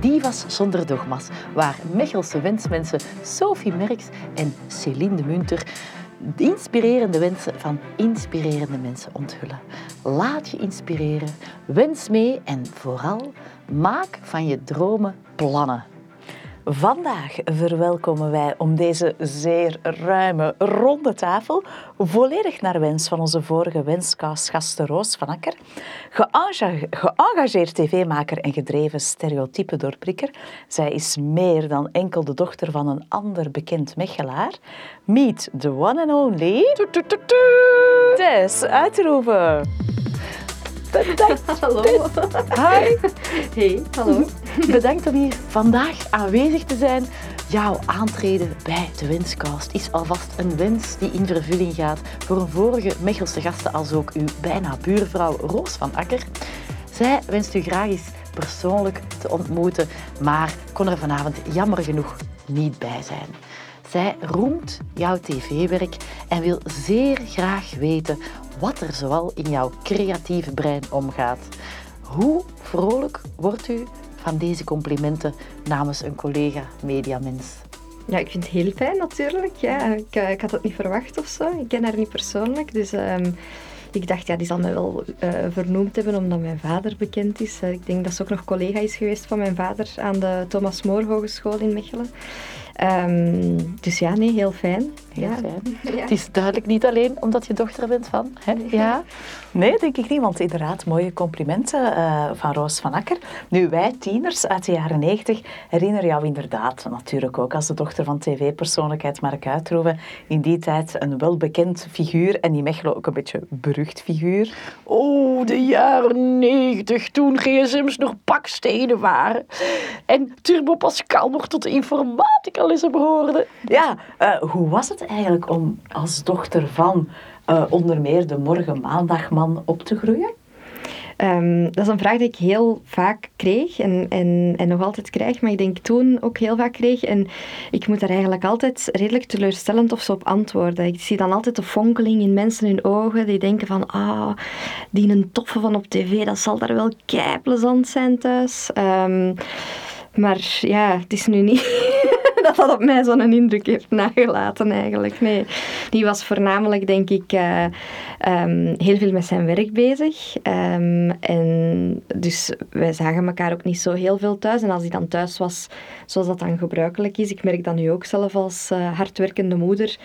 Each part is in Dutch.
Divas zonder dogma's, waar Mechelse wensmensen Sophie Merks en Céline de Munter de inspirerende wensen van inspirerende mensen onthullen. Laat je inspireren, wens mee en vooral maak van je dromen plannen. Vandaag verwelkomen wij om deze zeer ruime, ronde tafel, volledig naar wens van onze vorige wenskastgaste Roos van Akker, geëngageerd tv-maker en gedreven stereotype doorprikker. Zij is meer dan enkel de dochter van een ander bekend Mechelaar. Meet the one and only... Tess Uitroeven. Bedankt. Hallo. Hi. Hey, hallo. Bedankt om hier vandaag aanwezig te zijn. Jouw aantreden bij de Wenscast is alvast een wens die in vervulling gaat voor een vorige Mechelse gasten als ook uw bijna buurvrouw Roos van Akker. Zij wenst u graag eens persoonlijk te ontmoeten, maar kon er vanavond jammer genoeg niet bij zijn. Zij roemt jouw tv-werk en wil zeer graag weten wat er zoal in jouw creatieve brein omgaat. Hoe vrolijk wordt u van deze complimenten namens een collega mediamens? Ja, ik vind het heel fijn natuurlijk. Ja. Ik, eh, had het niet verwacht of zo. Ik ken haar niet persoonlijk, dus ehm, ik dacht, ja, die zal mij wel eh, vernoemd hebben omdat mijn vader bekend is. Eh, ik denk dat ze ook nog collega is geweest van mijn vader aan de Thomas More Hogeschool in Mechelen. Ehm, dus ja, nee, heel fijn. Heel ja. fijn. Ja. Het is duidelijk niet alleen omdat je dochter bent van. Hè? Ja. Nee, denk ik niet, want inderdaad, mooie complimenten eh, van Roos van Akker. Nu, wij tieners uit de jaren 90 herinneren jou inderdaad natuurlijk ook als de dochter van tv-persoonlijkheid Mark Uitroeven. In die tijd een welbekend figuur en in Mechelen ook een beetje berucht figuur. Oh, de jaren negentig, toen gsm's nog bakstenen waren. En Turbo Pascal nog tot de informatica-lessen behoorde. Ja, eh, hoe was het eigenlijk om als dochter van eh, onder meer de morgen maandagman op te groeien? Ehm, dat is een vraag die ik heel vaak kreeg en, en, en nog altijd krijg, maar ik denk toen ook heel vaak kreeg. En ik moet daar eigenlijk altijd redelijk teleurstellend of zo op antwoorden. Ik zie dan altijd de fonkeling in mensen hun ogen, die denken van, ah, die een toffe van op tv, dat zal daar wel kei plezant zijn thuis. Ehm, maar ja, het is nu niet dat dat op mij zo'n indruk heeft nagelaten eigenlijk. Nee, die was voornamelijk, denk ik, eh, ehm, heel veel met zijn werk bezig. Ehm, en dus wij zagen elkaar ook niet zo heel veel thuis. En als hij dan thuis was, zoals dat dan gebruikelijk is, ik merk dat nu ook zelf als eh, hardwerkende moeder,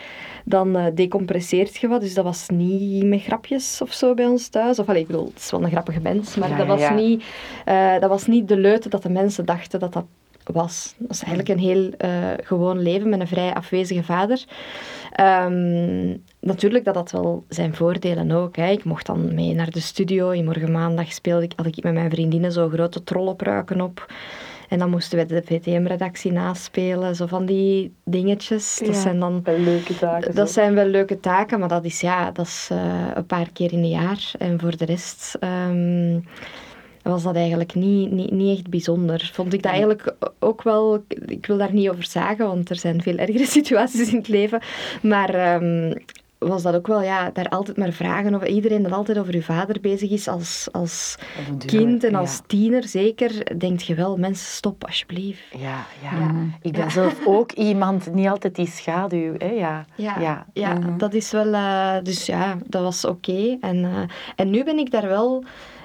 dan eh, decompresseert je wat. Dus dat was niet met grapjes of zo bij ons thuis. Of allee, ik bedoel, het is wel een grappige mens, maar Ja, dat, was ja. Niet, eh, dat was niet de leute dat de mensen dachten dat dat was. Dat is eigenlijk een heel eh, gewoon leven met een vrij afwezige vader. Ehm, natuurlijk dat had wel zijn voordelen ook. Hè. Ik mocht dan mee naar de studio. In morgen maandag speelde ik, had ik met mijn vriendinnen zo grote trollenpruiken op. En dan moesten we de VTM-redactie naspelen. Zo van die dingetjes. Dat Ja, zijn dan Wel leuke taken. dat zo. zijn wel leuke taken, maar dat is, ja, dat is eh, een paar keer in een jaar. En voor de rest ehm, was dat eigenlijk niet, niet, niet echt bijzonder. Vond ik dat eigenlijk ook wel... Ik wil daar niet over zagen, want er zijn veel ergere situaties in het leven. Maar ehm, was dat ook wel, ja, daar altijd maar vragen over... Iedereen dat altijd over uw vader bezig is als, als kind en als ja. tiener zeker, denkt je wel, mensen, stop alsjeblieft. Ja, ja. Ja. Ik ben zelf ook iemand, niet altijd die schaduw. Hè? Ja. Ja, Ja. ja, dat is wel... eh, dus ja, dat was oké. En, eh, en nu ben ik daar wel...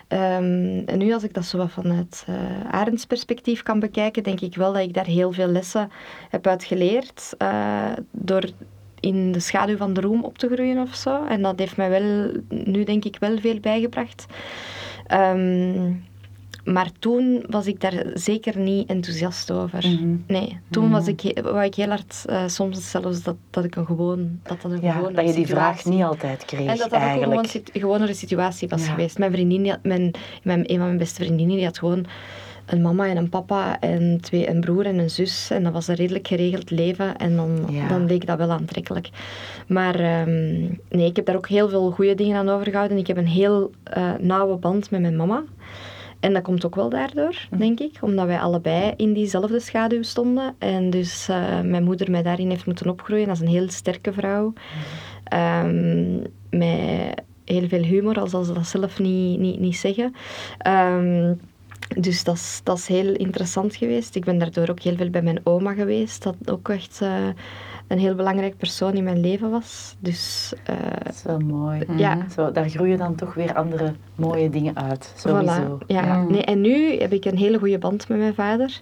ehm, en nu als ik dat zo wat vanuit eh Arends perspectief kan bekijken, denk ik wel dat ik daar heel veel lessen heb uit geleerd. eh, door in de schaduw van de roem op te groeien of zo. En dat heeft mij wel, nu denk ik wel veel bijgebracht. Ehm, maar toen was ik daar zeker niet enthousiast over. Mhm. Nee, toen was ik, he- wou ik heel hard, eh, soms zelfs dat, dat ik een gewoon, dat dat een Ja, gewone dat je die vraag niet altijd kreeg En dat dat ook een eigenlijk. gewoon sit- gewonere situatie was Ja. geweest. Mijn vriendin, had, mijn, mijn, een van mijn beste vriendinnen, die had gewoon een mama en een papa en twee, een broer en een zus. En dat was een redelijk geregeld leven. En dan, Ja. dan leek dat wel aantrekkelijk. Maar ehm, nee, ik heb daar ook heel veel goede dingen aan overgehouden. Ik heb een heel eh, nauwe band met mijn mama. En dat komt ook wel daardoor, Hm. denk ik. Omdat wij allebei in diezelfde schaduw stonden. En dus eh, mijn moeder mij daarin heeft moeten opgroeien als een heel sterke vrouw. Ehm, met heel veel humor, al zal ze dat zelf niet, niet, niet zeggen. Ehm, Dus dat is, dat is heel interessant geweest. Ik ben daardoor ook heel veel bij mijn oma geweest. Dat ook echt uh, een heel belangrijk persoon in mijn leven was. Dus, uh, dat is wel mooi. Ja. Zo, daar groeien dan toch weer andere mooie dingen uit. Sowieso. Voilà. Ja. Nee, en nu heb ik een hele goede band met mijn vader.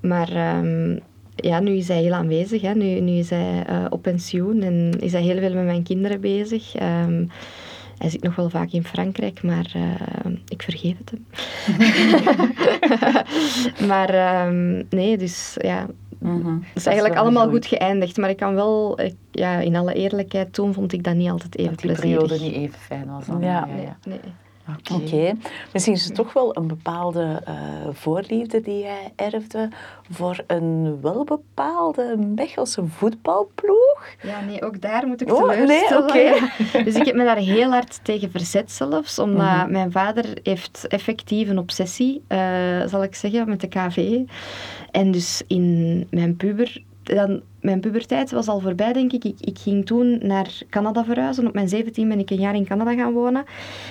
Maar um, ja, nu is hij heel aanwezig. Hè. Nu, nu is hij uh, op pensioen en is hij heel veel met mijn kinderen bezig. Um, hij zit nog wel vaak in Frankrijk, maar uh, ik vergeef het hem. maar um, nee, dus ja, mm -hmm. het is eigenlijk allemaal goed geëindigd. Maar ik kan wel, ik, ja, in alle eerlijkheid, toen vond ik dat niet altijd even dat die plezierig. periode niet even fijn was. Dan. Ja. Nee, nee. Oké. Okay. Misschien is het toch wel een bepaalde uh, voorliefde die jij erfde voor een welbepaalde Mechelse voetbalploeg. Ja, nee, ook daar moet ik oh, teleurstellen. Nee, okay. ja. Dus ik heb me daar heel hard tegen verzet zelfs, omdat mm -hmm. mijn vader heeft effectief een obsessie, uh, zal ik zeggen, met de KV. En dus in mijn puber dan, mijn puberteit was al voorbij, denk ik. ik. Ik ging toen naar Canada verhuizen. Op mijn 17 ben ik een jaar in Canada gaan wonen.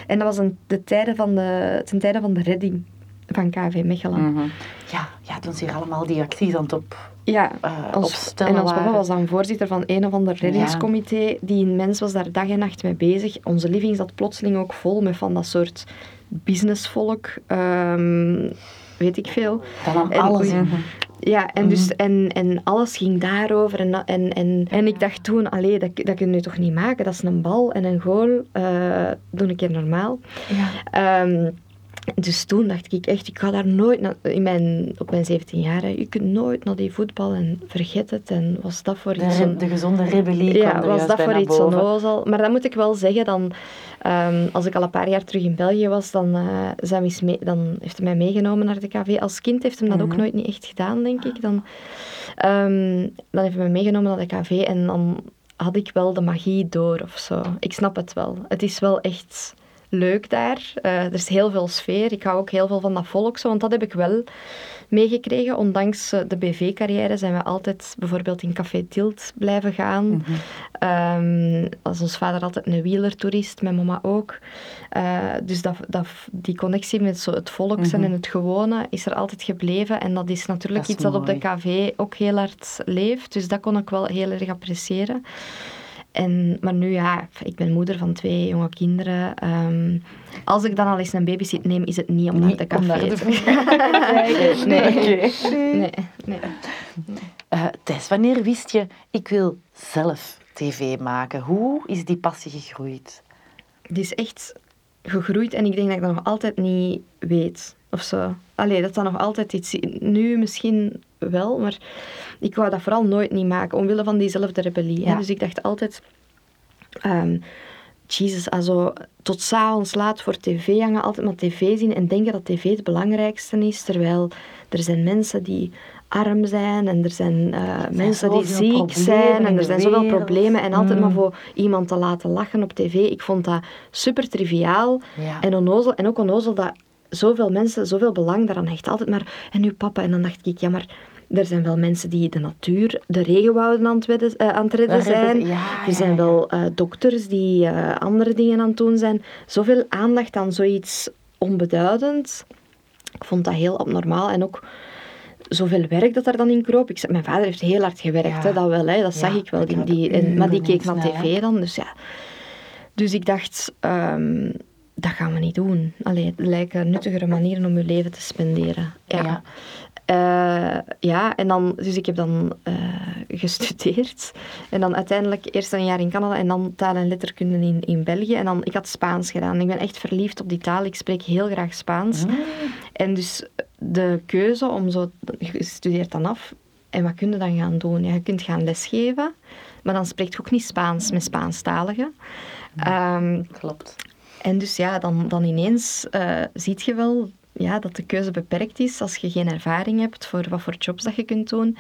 En dat was een, de tijden van de, ten tijde van de redding van KV Mechelen. Mm -hmm. Ja, ja, toen ze hier allemaal die acties aan het op, ja, uh, ons, opstellen En ons papa was dan voorzitter van een of ander reddingscomité. Ja. Die mens was daar dag en nacht mee bezig. Onze living zat plotseling ook vol met van dat soort businessvolk. Um, weet ik veel. Dat nam alles. Ja, en, dus, en, en alles ging daarover. En, en, en, en ik dacht toen, allee, dat, dat kun je toch niet maken? Dat is een bal en een goal. Uh, doe een keer normaal. Ja. Um, dus toen dacht ik echt, ik ga daar nooit naar, in mijn, op mijn 17 jaar, je kunt nooit naar die voetbal en vergeet het. En was dat voor de, iets... De gezonde rebellie Ja, was dat voor iets onnozel. Maar dat moet ik wel zeggen, dan, um, als ik al een paar jaar terug in België was, dan, uh, zijn we mee, dan heeft hij mij meegenomen naar de KV. Als kind heeft hij dat Mhm. ook nooit niet echt gedaan, denk ik. Dan, um, dan heeft hij mij meegenomen naar de KV en dan had ik wel de magie door of zo. Ik snap het wel. Het is wel echt leuk daar. Uh, er is heel veel sfeer. Ik hou ook heel veel van dat volk, zo, want dat heb ik wel meegekregen. Ondanks uh, de BV-carrière zijn we altijd bijvoorbeeld in Café Tilt blijven gaan. Mm -hmm. um, als ons vader altijd een wielertoerist, mijn mama ook. Uh, dus dat, dat, die connectie met zo het volk mm -hmm. en het gewone is er altijd gebleven. En dat is natuurlijk dat is iets dat op mooi. de KV ook heel hard leeft. Dus dat kon ik wel heel erg appreciëren. En, maar nu ja, ik ben moeder van twee jonge kinderen. Um, als ik dan al eens een babysit neem, is het niet om naar de café te gaan. nee. Okay. nee. nee. Uh, Thijs, wanneer wist je, ik wil zelf tv maken? Hoe is die passie gegroeid? Die is echt gegroeid en ik denk dat ik dat nog altijd niet weet. Of zo. Allee, dat dat nog altijd iets... Nu misschien wel, maar ik wou dat vooral nooit niet maken, omwille van diezelfde rebellie. Ja. Dus ik dacht altijd... Um, Jezus, also, tot s'avonds laat voor tv hangen, altijd maar tv zien en denken dat tv het belangrijkste is, terwijl er zijn mensen die arm zijn en er zijn, uh, er mensen die ziek zijn en er zijn zoveel problemen en altijd mm. maar voor iemand te laten lachen op tv. Ik vond dat super triviaal ja. en onnozel en ook onnozel dat zoveel mensen zoveel belang daaraan hechten. Altijd maar, en uw papa. En dan dacht ik, ja, maar er zijn wel mensen die de natuur, de regenwouden aan het, wedden, uh, aan het redden zijn. Ja, er zijn wel uh, dokters die uh, andere dingen aan het doen zijn. Zoveel aandacht aan zoiets onbeduidend. Ik vond dat heel abnormaal. En ook zoveel werk dat er dan in kroop. Ik, mijn vader heeft heel hard gewerkt, hè, dat wel. Hè, dat zag ik wel. Die, die, en, maar die keek naar tv dan. Dus ja. Dus ik dacht... Um, dat gaan we niet doen. Allee, het lijken nuttigere manieren om je leven te spenderen. Ja. ja. Uh, ja, en dan, dus ik heb dan uh, gestudeerd. En dan uiteindelijk eerst een jaar in Canada en dan taal en letterkunde in, in België. En dan, ik had Spaans gedaan. Ik ben echt verliefd op die taal. Ik spreek heel graag Spaans. Mm. En dus de keuze om zo, je studeert dan af. En wat kun je dan gaan doen? Ja, je kunt gaan lesgeven. Maar dan spreekt je ook niet Spaans met Spaanstaligen. Mm. Um, Klopt. En dus ja, dan, dan ineens uh, ziet je wel ja, dat de keuze beperkt is als je geen ervaring hebt voor wat voor jobs dat je kunt doen.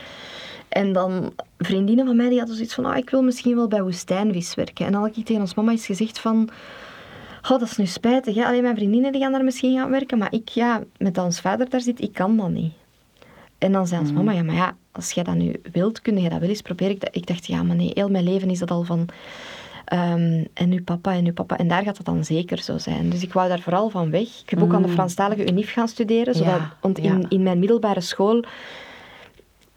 En dan vriendinnen van mij die hadden zoiets van, oh, ik wil misschien wel bij woestijnvis werken. En dan had ik tegen ons mama eens gezegd van, oh, dat is nu spijtig. Hè? Alleen mijn vriendinnen die gaan daar misschien gaan werken, maar ik, ja, met ons vader daar zit, ik kan dat niet. En dan zei ons Mhm. mama, ja, maar ja, als jij dat nu wilt, kun je dat wel eens proberen. Ik dacht, ja, maar nee, heel mijn leven is dat al van Ehm, en uw papa en uw papa. En daar gaat het dan zeker zo zijn. Dus ik wou daar vooral van weg. Ik heb ook aan de Franstalige UNIF gaan studeren. Zodat, Ja, want ja. in, in mijn middelbare school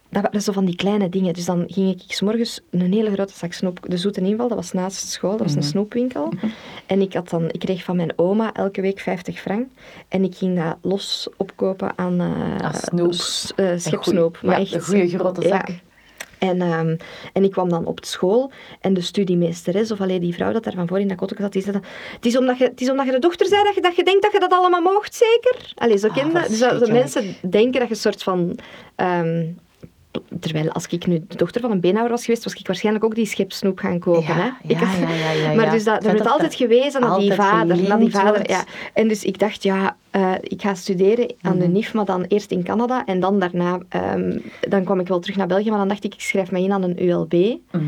dat waren zo van die kleine dingen. Dus dan ging ik 's morgens een hele grote zak snoep. De Zoete Inval, dat was naast school, dat was Mhm. een snoepwinkel. En ik, had dan, ik kreeg van mijn oma elke week 50 frank. En ik ging dat los opkopen aan uh, Als snoep. schepsnoep. Ja, een goede grote zak. Ja. En, ehm, en ik kwam dan op school en de studiemeesteres, of alleen die vrouw dat daar van voor in dat kotteke zat, die zei dan, het is, omdat je, het is omdat je de dochter zei dat je, dat je denkt dat je dat allemaal moogt, zeker? Allee, zo Ah, kende. Dus dat, dat mensen denken dat je een soort van... ehm, terwijl als ik nu de dochter van een beenhouwer was geweest, was ik waarschijnlijk ook die schepsnoep gaan kopen. Ja, hè? ja, Ik ja, ja, ja, maar dus dat, er wordt altijd dat gewezen naar die vader. Naar die vader wordt. ja. En dus ik dacht, ja, eh, ik ga studeren aan Mhm. de NIF, maar dan eerst in Canada en dan daarna, ehm, dan kwam ik wel terug naar België, maar dan dacht ik, ik schrijf me in aan een ULB Mhm.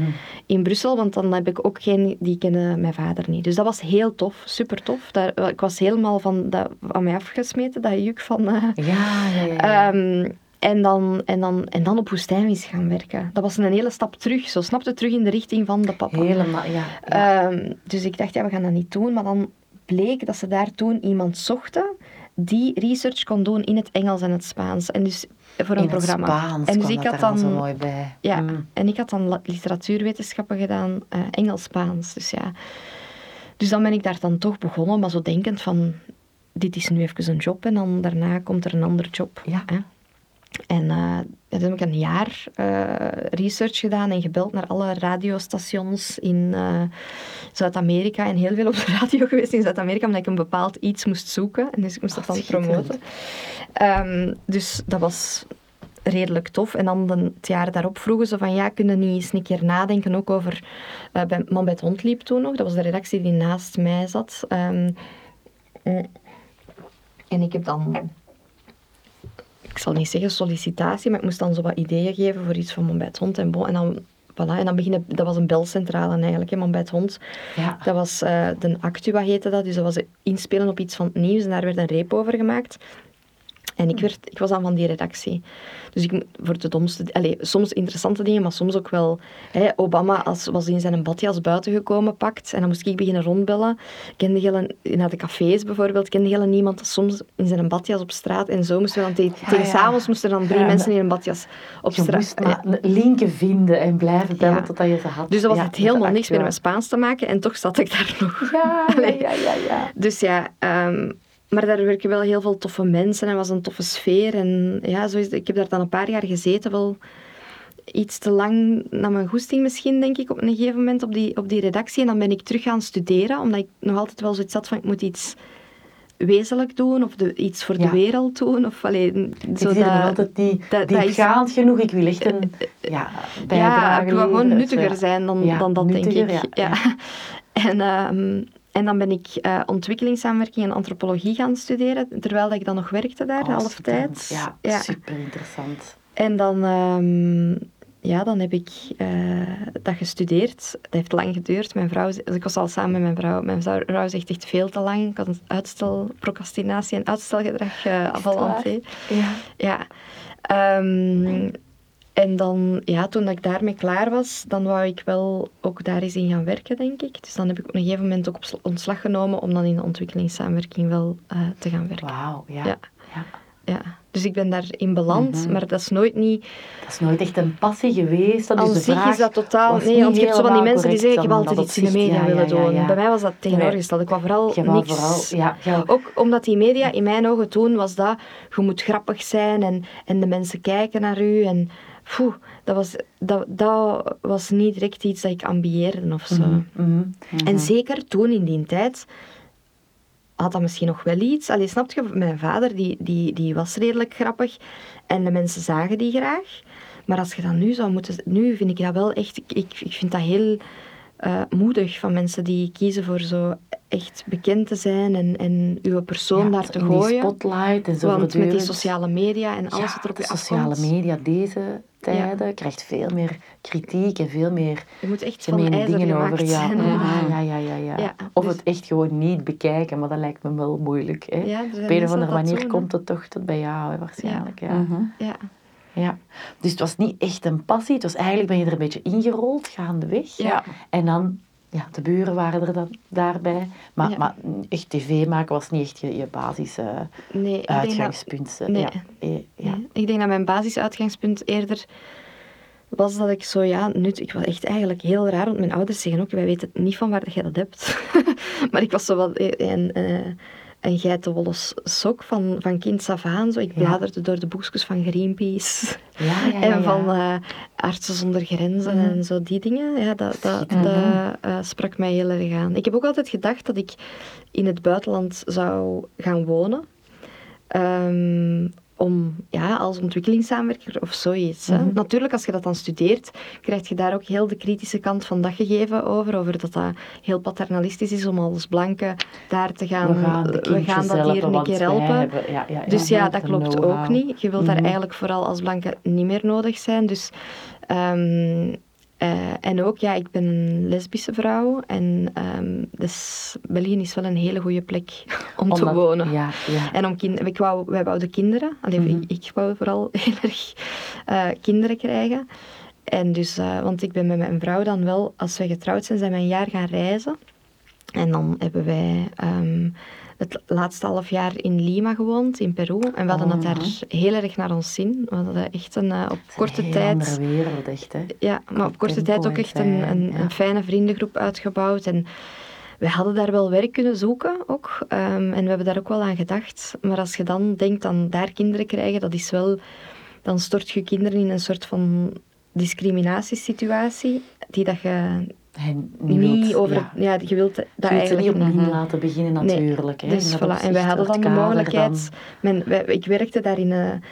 in Brussel, want dan heb ik ook geen, die kennen mijn vader niet. Dus dat was heel tof, super tof. Daar, ik was helemaal van, dat, van mij afgesmeten, dat juk van... eh, Ja, ja, ja. ja. En, dan, en, dan, en dan op woestijnvis gaan werken. Dat was een hele stap terug. Zo snapte terug in de richting van de papa. Helemaal, ja. ja. Ehm, dus ik dacht, ja, we gaan dat niet doen. Maar dan bleek dat ze daar toen iemand zochten die research kon doen in het Engels en het Spaans. En dus voor een In het programma. Spaans en dus ik dat had dan zo mooi bij. ja, Mm. en ik had dan literatuurwetenschappen gedaan, eh, Engels-Spaans. Dus ja. Dus dan ben ik daar dan toch begonnen, maar zo denkend van, dit is nu even een job en dan daarna komt er een andere job. Ja. Hè? En eh, toen heb ik een jaar eh, research gedaan en gebeld naar alle radiostations in eh, Zuid-Amerika. En heel veel op de radio geweest in Zuid-Amerika, omdat ik een bepaald iets moest zoeken. En dus ik moest dat Oh, dan schitterend. promoten. Ehm, dus dat was redelijk tof. En dan de, het jaar daarop vroegen ze van, ja, kunnen niet eens een keer nadenken ook over... eh bij Man bij het Hond liep toen nog. Dat was de redactie die naast mij zat. Ehm, mm. en ik heb dan ik zal niet zeggen sollicitatie, maar ik moest dan zo wat ideeën geven voor iets van Man bij het Hond en bon. En dan, voilà, en dan beginnen, dat was een belcentrale eigenlijk, hè, Man bij het Hond. Ja. Dat was eh, de Actua heette dat, dus dat was inspelen op iets van het nieuws en daar werd een reep over gemaakt. En ik, werd, ik was dan van die redactie. Dus ik, voor de domste... Allez, soms interessante dingen, maar soms ook wel... Hè, Obama als, was in zijn badjas buiten gekomen, pakt. En dan moest ik beginnen rondbellen. Kende hele, naar de cafés bijvoorbeeld, kende hele niemand soms in zijn badjas op straat. En zo moesten we dan tegen, Ja, tegen ja. s'avonds moesten dan drie Ja, mensen in een badjas op Je straat. moest maar linken vinden en blijven bellen totdat je ze had. Dus dat was het helemaal niks meer met. Spaans te maken. En toch zat ik daar nog. Ja, ja, ja, ja. Dus ja, ehm, maar daar werken wel heel veel toffe mensen en was een toffe sfeer. En ja, zo is het. ik heb daar dan een paar jaar gezeten, wel iets te lang naar mijn goesting misschien, denk ik, op een gegeven moment op die, op die redactie. En dan ben ik terug gaan studeren, omdat ik nog altijd wel zoiets had van, ik moet iets wezenlijk doen, of de, iets voor Ja. de wereld doen. Of alleen, zo nog dat- altijd die, dat- dat is- diepgaand genoeg. Ik wil echt een ja, bijdrage ja, ik wil gewoon nuttiger zijn dan, Ja, dan dat, nuttiger, denk ik. ja, Ja. En, ehm, en dan ben ik eh, ontwikkelingssamenwerking en antropologie gaan studeren, terwijl dat ik dan nog werkte daar, Oh, de half schitterend. tijd. Ja, super interessant. En dan, ehm, ja, dan heb ik eh, dat gestudeerd. Dat heeft lang geduurd. Mijn vrouw, ik was al samen met mijn vrouw. Mijn vrouw zegt echt veel te lang. Ik had een uitstel, procrastinatie en uitstelgedrag uh. Ja. Ja. Ehm, en dan, ja, toen ik daarmee klaar was, dan wou ik wel ook daar eens in gaan werken, denk ik. Dus dan heb ik op een gegeven moment ook op sl- ontslag genomen om dan in de ontwikkelingssamenwerking wel eh, te gaan werken. Wauw, ja. Ja. ja. Ja. Dus ik ben daarin beland, Mhm. maar dat is nooit niet... Dat is nooit echt een passie geweest. Dat is de zich vraag is dat totaal... Nee, want je hebt zo van die mensen die zeggen, ik heb altijd dat iets in de media Ja, willen ja, doen. ja. Bij mij was dat tegenovergesteld. Ik wou vooral Je niks... vooral, ja. Ook omdat die media in mijn ogen toen was dat, je moet grappig zijn en, en de mensen kijken naar u. En poeh, dat, was, dat, dat was niet direct iets dat ik ambieerde of zo. Mhm, mhm, mhm. En zeker toen in die tijd had dat misschien nog wel iets. Allee, snap je, mijn vader die, die, die was redelijk grappig en de mensen zagen die graag. Maar als je dat nu zou moeten... Nu vind ik dat wel echt... Ik, ik, ik vind dat heel eh, moedig van mensen die kiezen voor zo echt bekend te zijn en, en uw persoon Ja, daar te gooien. spotlight en zo Want met die sociale media en alles ja, wat er op je sociale afkomt. media deze tijden krijgt veel meer kritiek en veel meer Je moet echt gemene dingen over. Ah, ja, ja, ja, ja. Ja, Of dus- het echt gewoon niet bekijken, maar dat lijkt me wel moeilijk. Hè? Op een of andere manier komt het toch tot bij jou, waarschijnlijk. Ja. Mhm. Ja. Ja. Dus het was niet echt een passie, het was eigenlijk ben je er een beetje ingerold gaandeweg. Ja. En dan ja, de buren waren er dan daarbij. Maar, Ja. maar echt tv maken was niet echt je, je basis eh, Nee, dat- uitgangspunt. nee. Ja, eh, ja. Nee. Ik denk dat mijn basisuitgangspunt eerder was dat ik zo, ja, nut, ik was echt eigenlijk heel raar, want mijn ouders zeggen ook, wij weten niet van waar jij dat hebt. maar ik was zo wat een, een, een geitenwolle sok van, van kind af aan. Zo. Ik Ja. bladerde door de boekjes van Greenpeace Ja, en van eh, Artsen zonder Grenzen Mhm. en zo die dingen. Ja, dat, dat, dat eh, sprak mij heel erg aan. Ik heb ook altijd gedacht dat ik in het buitenland zou gaan wonen. Ehm, om, ja, als ontwikkelingssamenwerker of zoiets. hè. Mhm. Natuurlijk, als je dat dan studeert, krijg je daar ook heel de kritische kant van dat gegeven over. Over dat dat heel paternalistisch is om als blanke daar te gaan. we gaan, we dat hier een keer helpen. ja, ja, Dus ja, dat klopt ook niet. Je wilt daar Mhm. eigenlijk vooral als blanke niet meer nodig zijn. Dus, ehm, eh, en ook, ja, ik ben een lesbische vrouw. En ehm, dus België is wel een hele goede plek om te wonen. Ja, ja. En om kind, ik wou, wij wouden kinderen. Allee, Mhm. ik, ik wou vooral heel erg eh, kinderen krijgen. En dus, eh, want ik ben met mijn vrouw dan wel, als we getrouwd zijn, zijn we een jaar gaan reizen. En dan hebben wij ehm, het laatste half jaar in Lima gewoond, in Peru. En we hadden het daar heel erg naar ons zin. We hadden echt een, eh, op korte een tijd... wereld, echt. Hè. Ja, maar op korte tijd ook echt een, fijn, een, ja. een fijne vriendengroep uitgebouwd. En we hadden daar wel werk kunnen zoeken ook. Ehm, en we hebben daar ook wel aan gedacht. Maar als je dan denkt aan daar kinderen krijgen, dat is wel... Dan stort je kinderen in een soort van discriminatiesituatie die dat je Hij niet, wilt- over... ja. Ja, je wilt dat Je wilt ze eigenlijk niet opnieuw laten beginnen Nee. natuurlijk. hè. Dus voilà. En wij hadden dan de mogelijkheid... Mijn, wij- ik werkte daar in... een-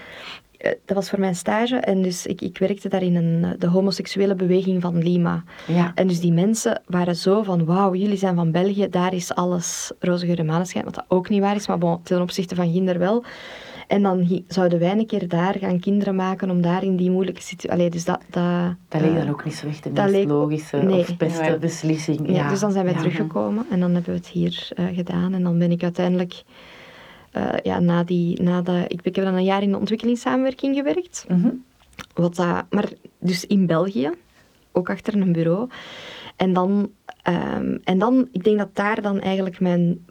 eh, dat was voor mijn stage en dus ik, ik werkte daar in een, eh, de homoseksuele beweging van Lima. Ja. En dus die mensen waren zo van, wauw, jullie zijn van België, daar is alles roze geur en maneschijn, wat dat ook niet waar is, maar bon, ten opzichte van Ginder wel. En dan zouden wij een keer daar gaan kinderen maken om daar in die moeilijke situatie... Allee, dus dat... Dat, Dat leek eh, dan ook niet zo echt de dat meest leek- logische nee. of beste beslissing. ja, dus dan zijn wij Ja. teruggekomen en dan hebben we het hier eh, gedaan. En dan ben ik uiteindelijk... eh, ja, na die, na de, ik, ik heb dan een jaar in de ontwikkelingssamenwerking gewerkt. Mhm. Wat dat, maar dus in België, ook achter een bureau. En dan, ehm, en dan, ik denk dat daar dan eigenlijk mijn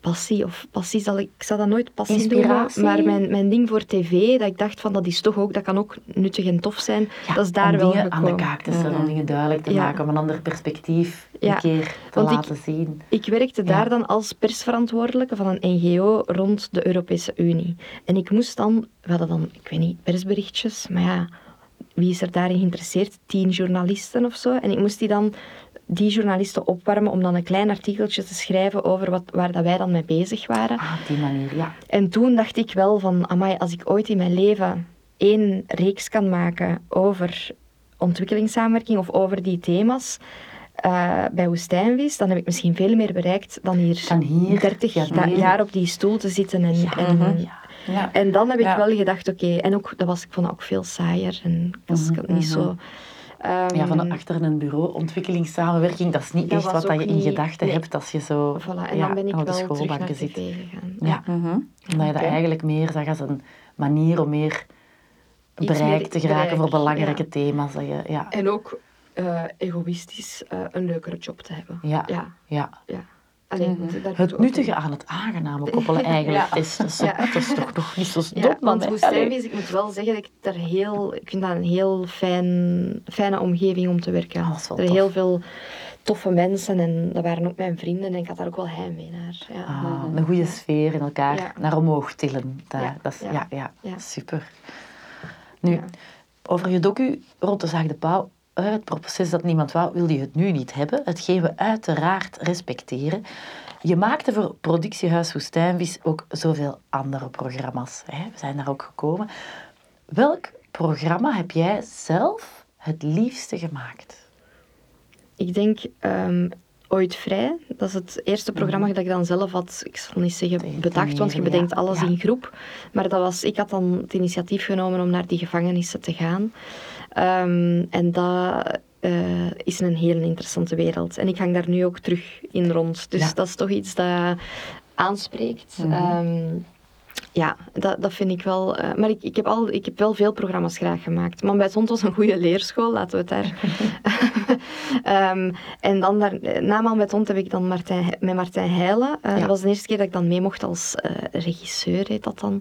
passie, of passie zal ik, ik zal dat nooit passie Inspiratie? noemen, maar mijn, mijn ding voor tv, dat ik dacht van dat is toch ook, dat kan ook nuttig en tof zijn, Ja, dat is daar om wel dingen aan de kaak te stellen, om dingen duidelijk te Ja. maken, om een ander perspectief Ja, een keer te want ik- laten zien. Ik werkte daar dan als persverantwoordelijke van een NGO rond de Europese Unie. En ik moest dan, we hadden dan, ik weet niet, persberichtjes, maar ja, wie is er daarin geïnteresseerd? Tien journalisten of zo. En ik moest die dan, die journalisten opwarmen om dan een klein artikeltje te schrijven over wat, waar dat wij dan mee bezig waren. Ah, op die manier, ja. En toen dacht ik wel van, amai, als ik ooit in mijn leven één reeks kan maken over ontwikkelingssamenwerking of over die thema's eh, bij Woestijnvis, dan heb ik misschien veel meer bereikt dan hier, Dan hier, 30 ja, da- nee. jaar op die stoel te zitten. En, Ja, en, mhm. Ja. en dan heb ik wel gedacht, oké, en ook, dat was, ik vond dat ook veel saaier en ik was Mhm, niet zo... mhm. Ja, van ehm, achter een bureau, ontwikkelingssamenwerking, dat is niet Dat echt wat je in niet- gedachten nee. hebt als je zo Voilà, en ja, dan ben ik op de terug naar schoolbanken zit. gegaan. Ja. Mhm. Omdat je dat eigenlijk meer zag als een manier om meer bereik te geraken bereik, voor belangrijke ja. thema's. Dat je, ja, En ook eh, egoïstisch eh, een leukere job te hebben. ja, Ja, ja. Ja. Allee, Het nuttige aan het aangename koppelen eigenlijk. Ja. is, dat, is, Ja. dat is toch nog niet zo Ja, dom. want woestijnvis, ik moet wel zeggen dat ik daar heel, ik vind dat een heel fijn, fijne omgeving om te werken. Ah, is er tof. heel veel toffe mensen en dat waren ook mijn vrienden en ik had daar ook wel heimwee naar. Ja. Ah, een goede sfeer in elkaar Ja. naar omhoog tillen. Dat, Ja, dat is, ja. ja, Ja, ja. super. Nu, Ja. over je docu rond de zaak De Pauw, het proces dat niemand wou, wilde je het nu niet hebben. Hetgeen we uiteraard respecteren. Je maakte voor Productiehuis Woestijnvis ook zoveel andere programma's. Hè? We zijn daar ook gekomen. Welk programma heb jij zelf het liefste gemaakt? Ik denk ehm, Ooit Vrij, dat is het eerste programma dat ik dan zelf had, ik zal niet zeggen bedacht, want je bedenkt alles Ja. in groep. Maar dat was, ik had dan het initiatief genomen om naar die gevangenissen te gaan. Ehm, en dat eh, is een heel interessante wereld. En ik hang daar nu ook terug in rond. Dus Ja. dat is toch iets dat aanspreekt. Mhm. Ehm, ja, dat, dat vind ik wel. eh, maar ik, ik, heb al, ik heb wel veel programma's graag gemaakt. Maar bij Zond was een goede leerschool, laten we het daar Ehm, en dan daar, na Maal met Hond heb ik dan Martijn, met Martijn Heijlen. Uh, Dat was de eerste keer dat ik dan mee mocht als uh, regisseur, heet dat dan.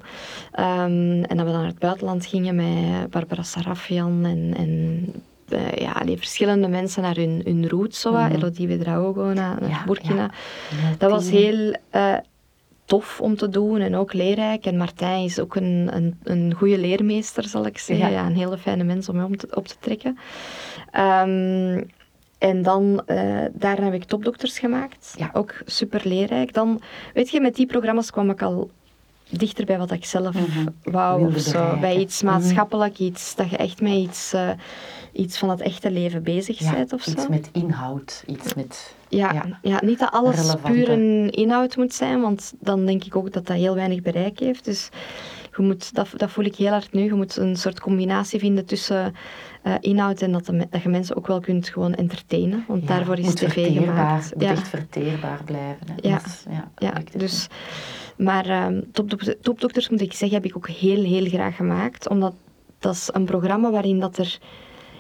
Um, en dat we dan naar het buitenland gingen met Barbara Sarafian en, en uh, ja, allee, verschillende mensen naar hun, hun roots, zo, mm -hmm. Elodie Wedraogo naar, naar ja, Burkina. Ja. Dat was heel tof om te doen en ook leerrijk. En Martijn is ook een, een, een goede leermeester, zal ik zeggen. Ja. een hele fijne mens om mee te, op te trekken. Um, en dan, uh, daarna heb ik topdokters gemaakt. Ja. Ook super leerrijk. Dan, weet je, met die programma's kwam ik al dichter bij wat ik zelf mm -hmm. wou of zo. Bij iets maatschappelijk, mm -hmm. iets dat je echt met iets, uh, iets van het echte leven bezig ja, bent of zo. Iets met inhoud, iets met... Ja, ja. ja niet dat alles relevante. puur een inhoud moet zijn, want dan denk ik ook dat dat heel weinig bereik heeft. Dus je moet, dat, dat voel ik heel hard nu, je moet een soort combinatie vinden tussen uh, inhoud en dat, de, dat je mensen ook wel kunt gewoon entertainen. Want ja, daarvoor is tv gemaakt. Het moet echt verteerbaar blijven. Hè. Ja, ja, ja dus... Maar um, Topdokters, Topdokters, moet ik zeggen, heb ik ook heel, heel graag gemaakt. Omdat dat is een programma waarin dat er...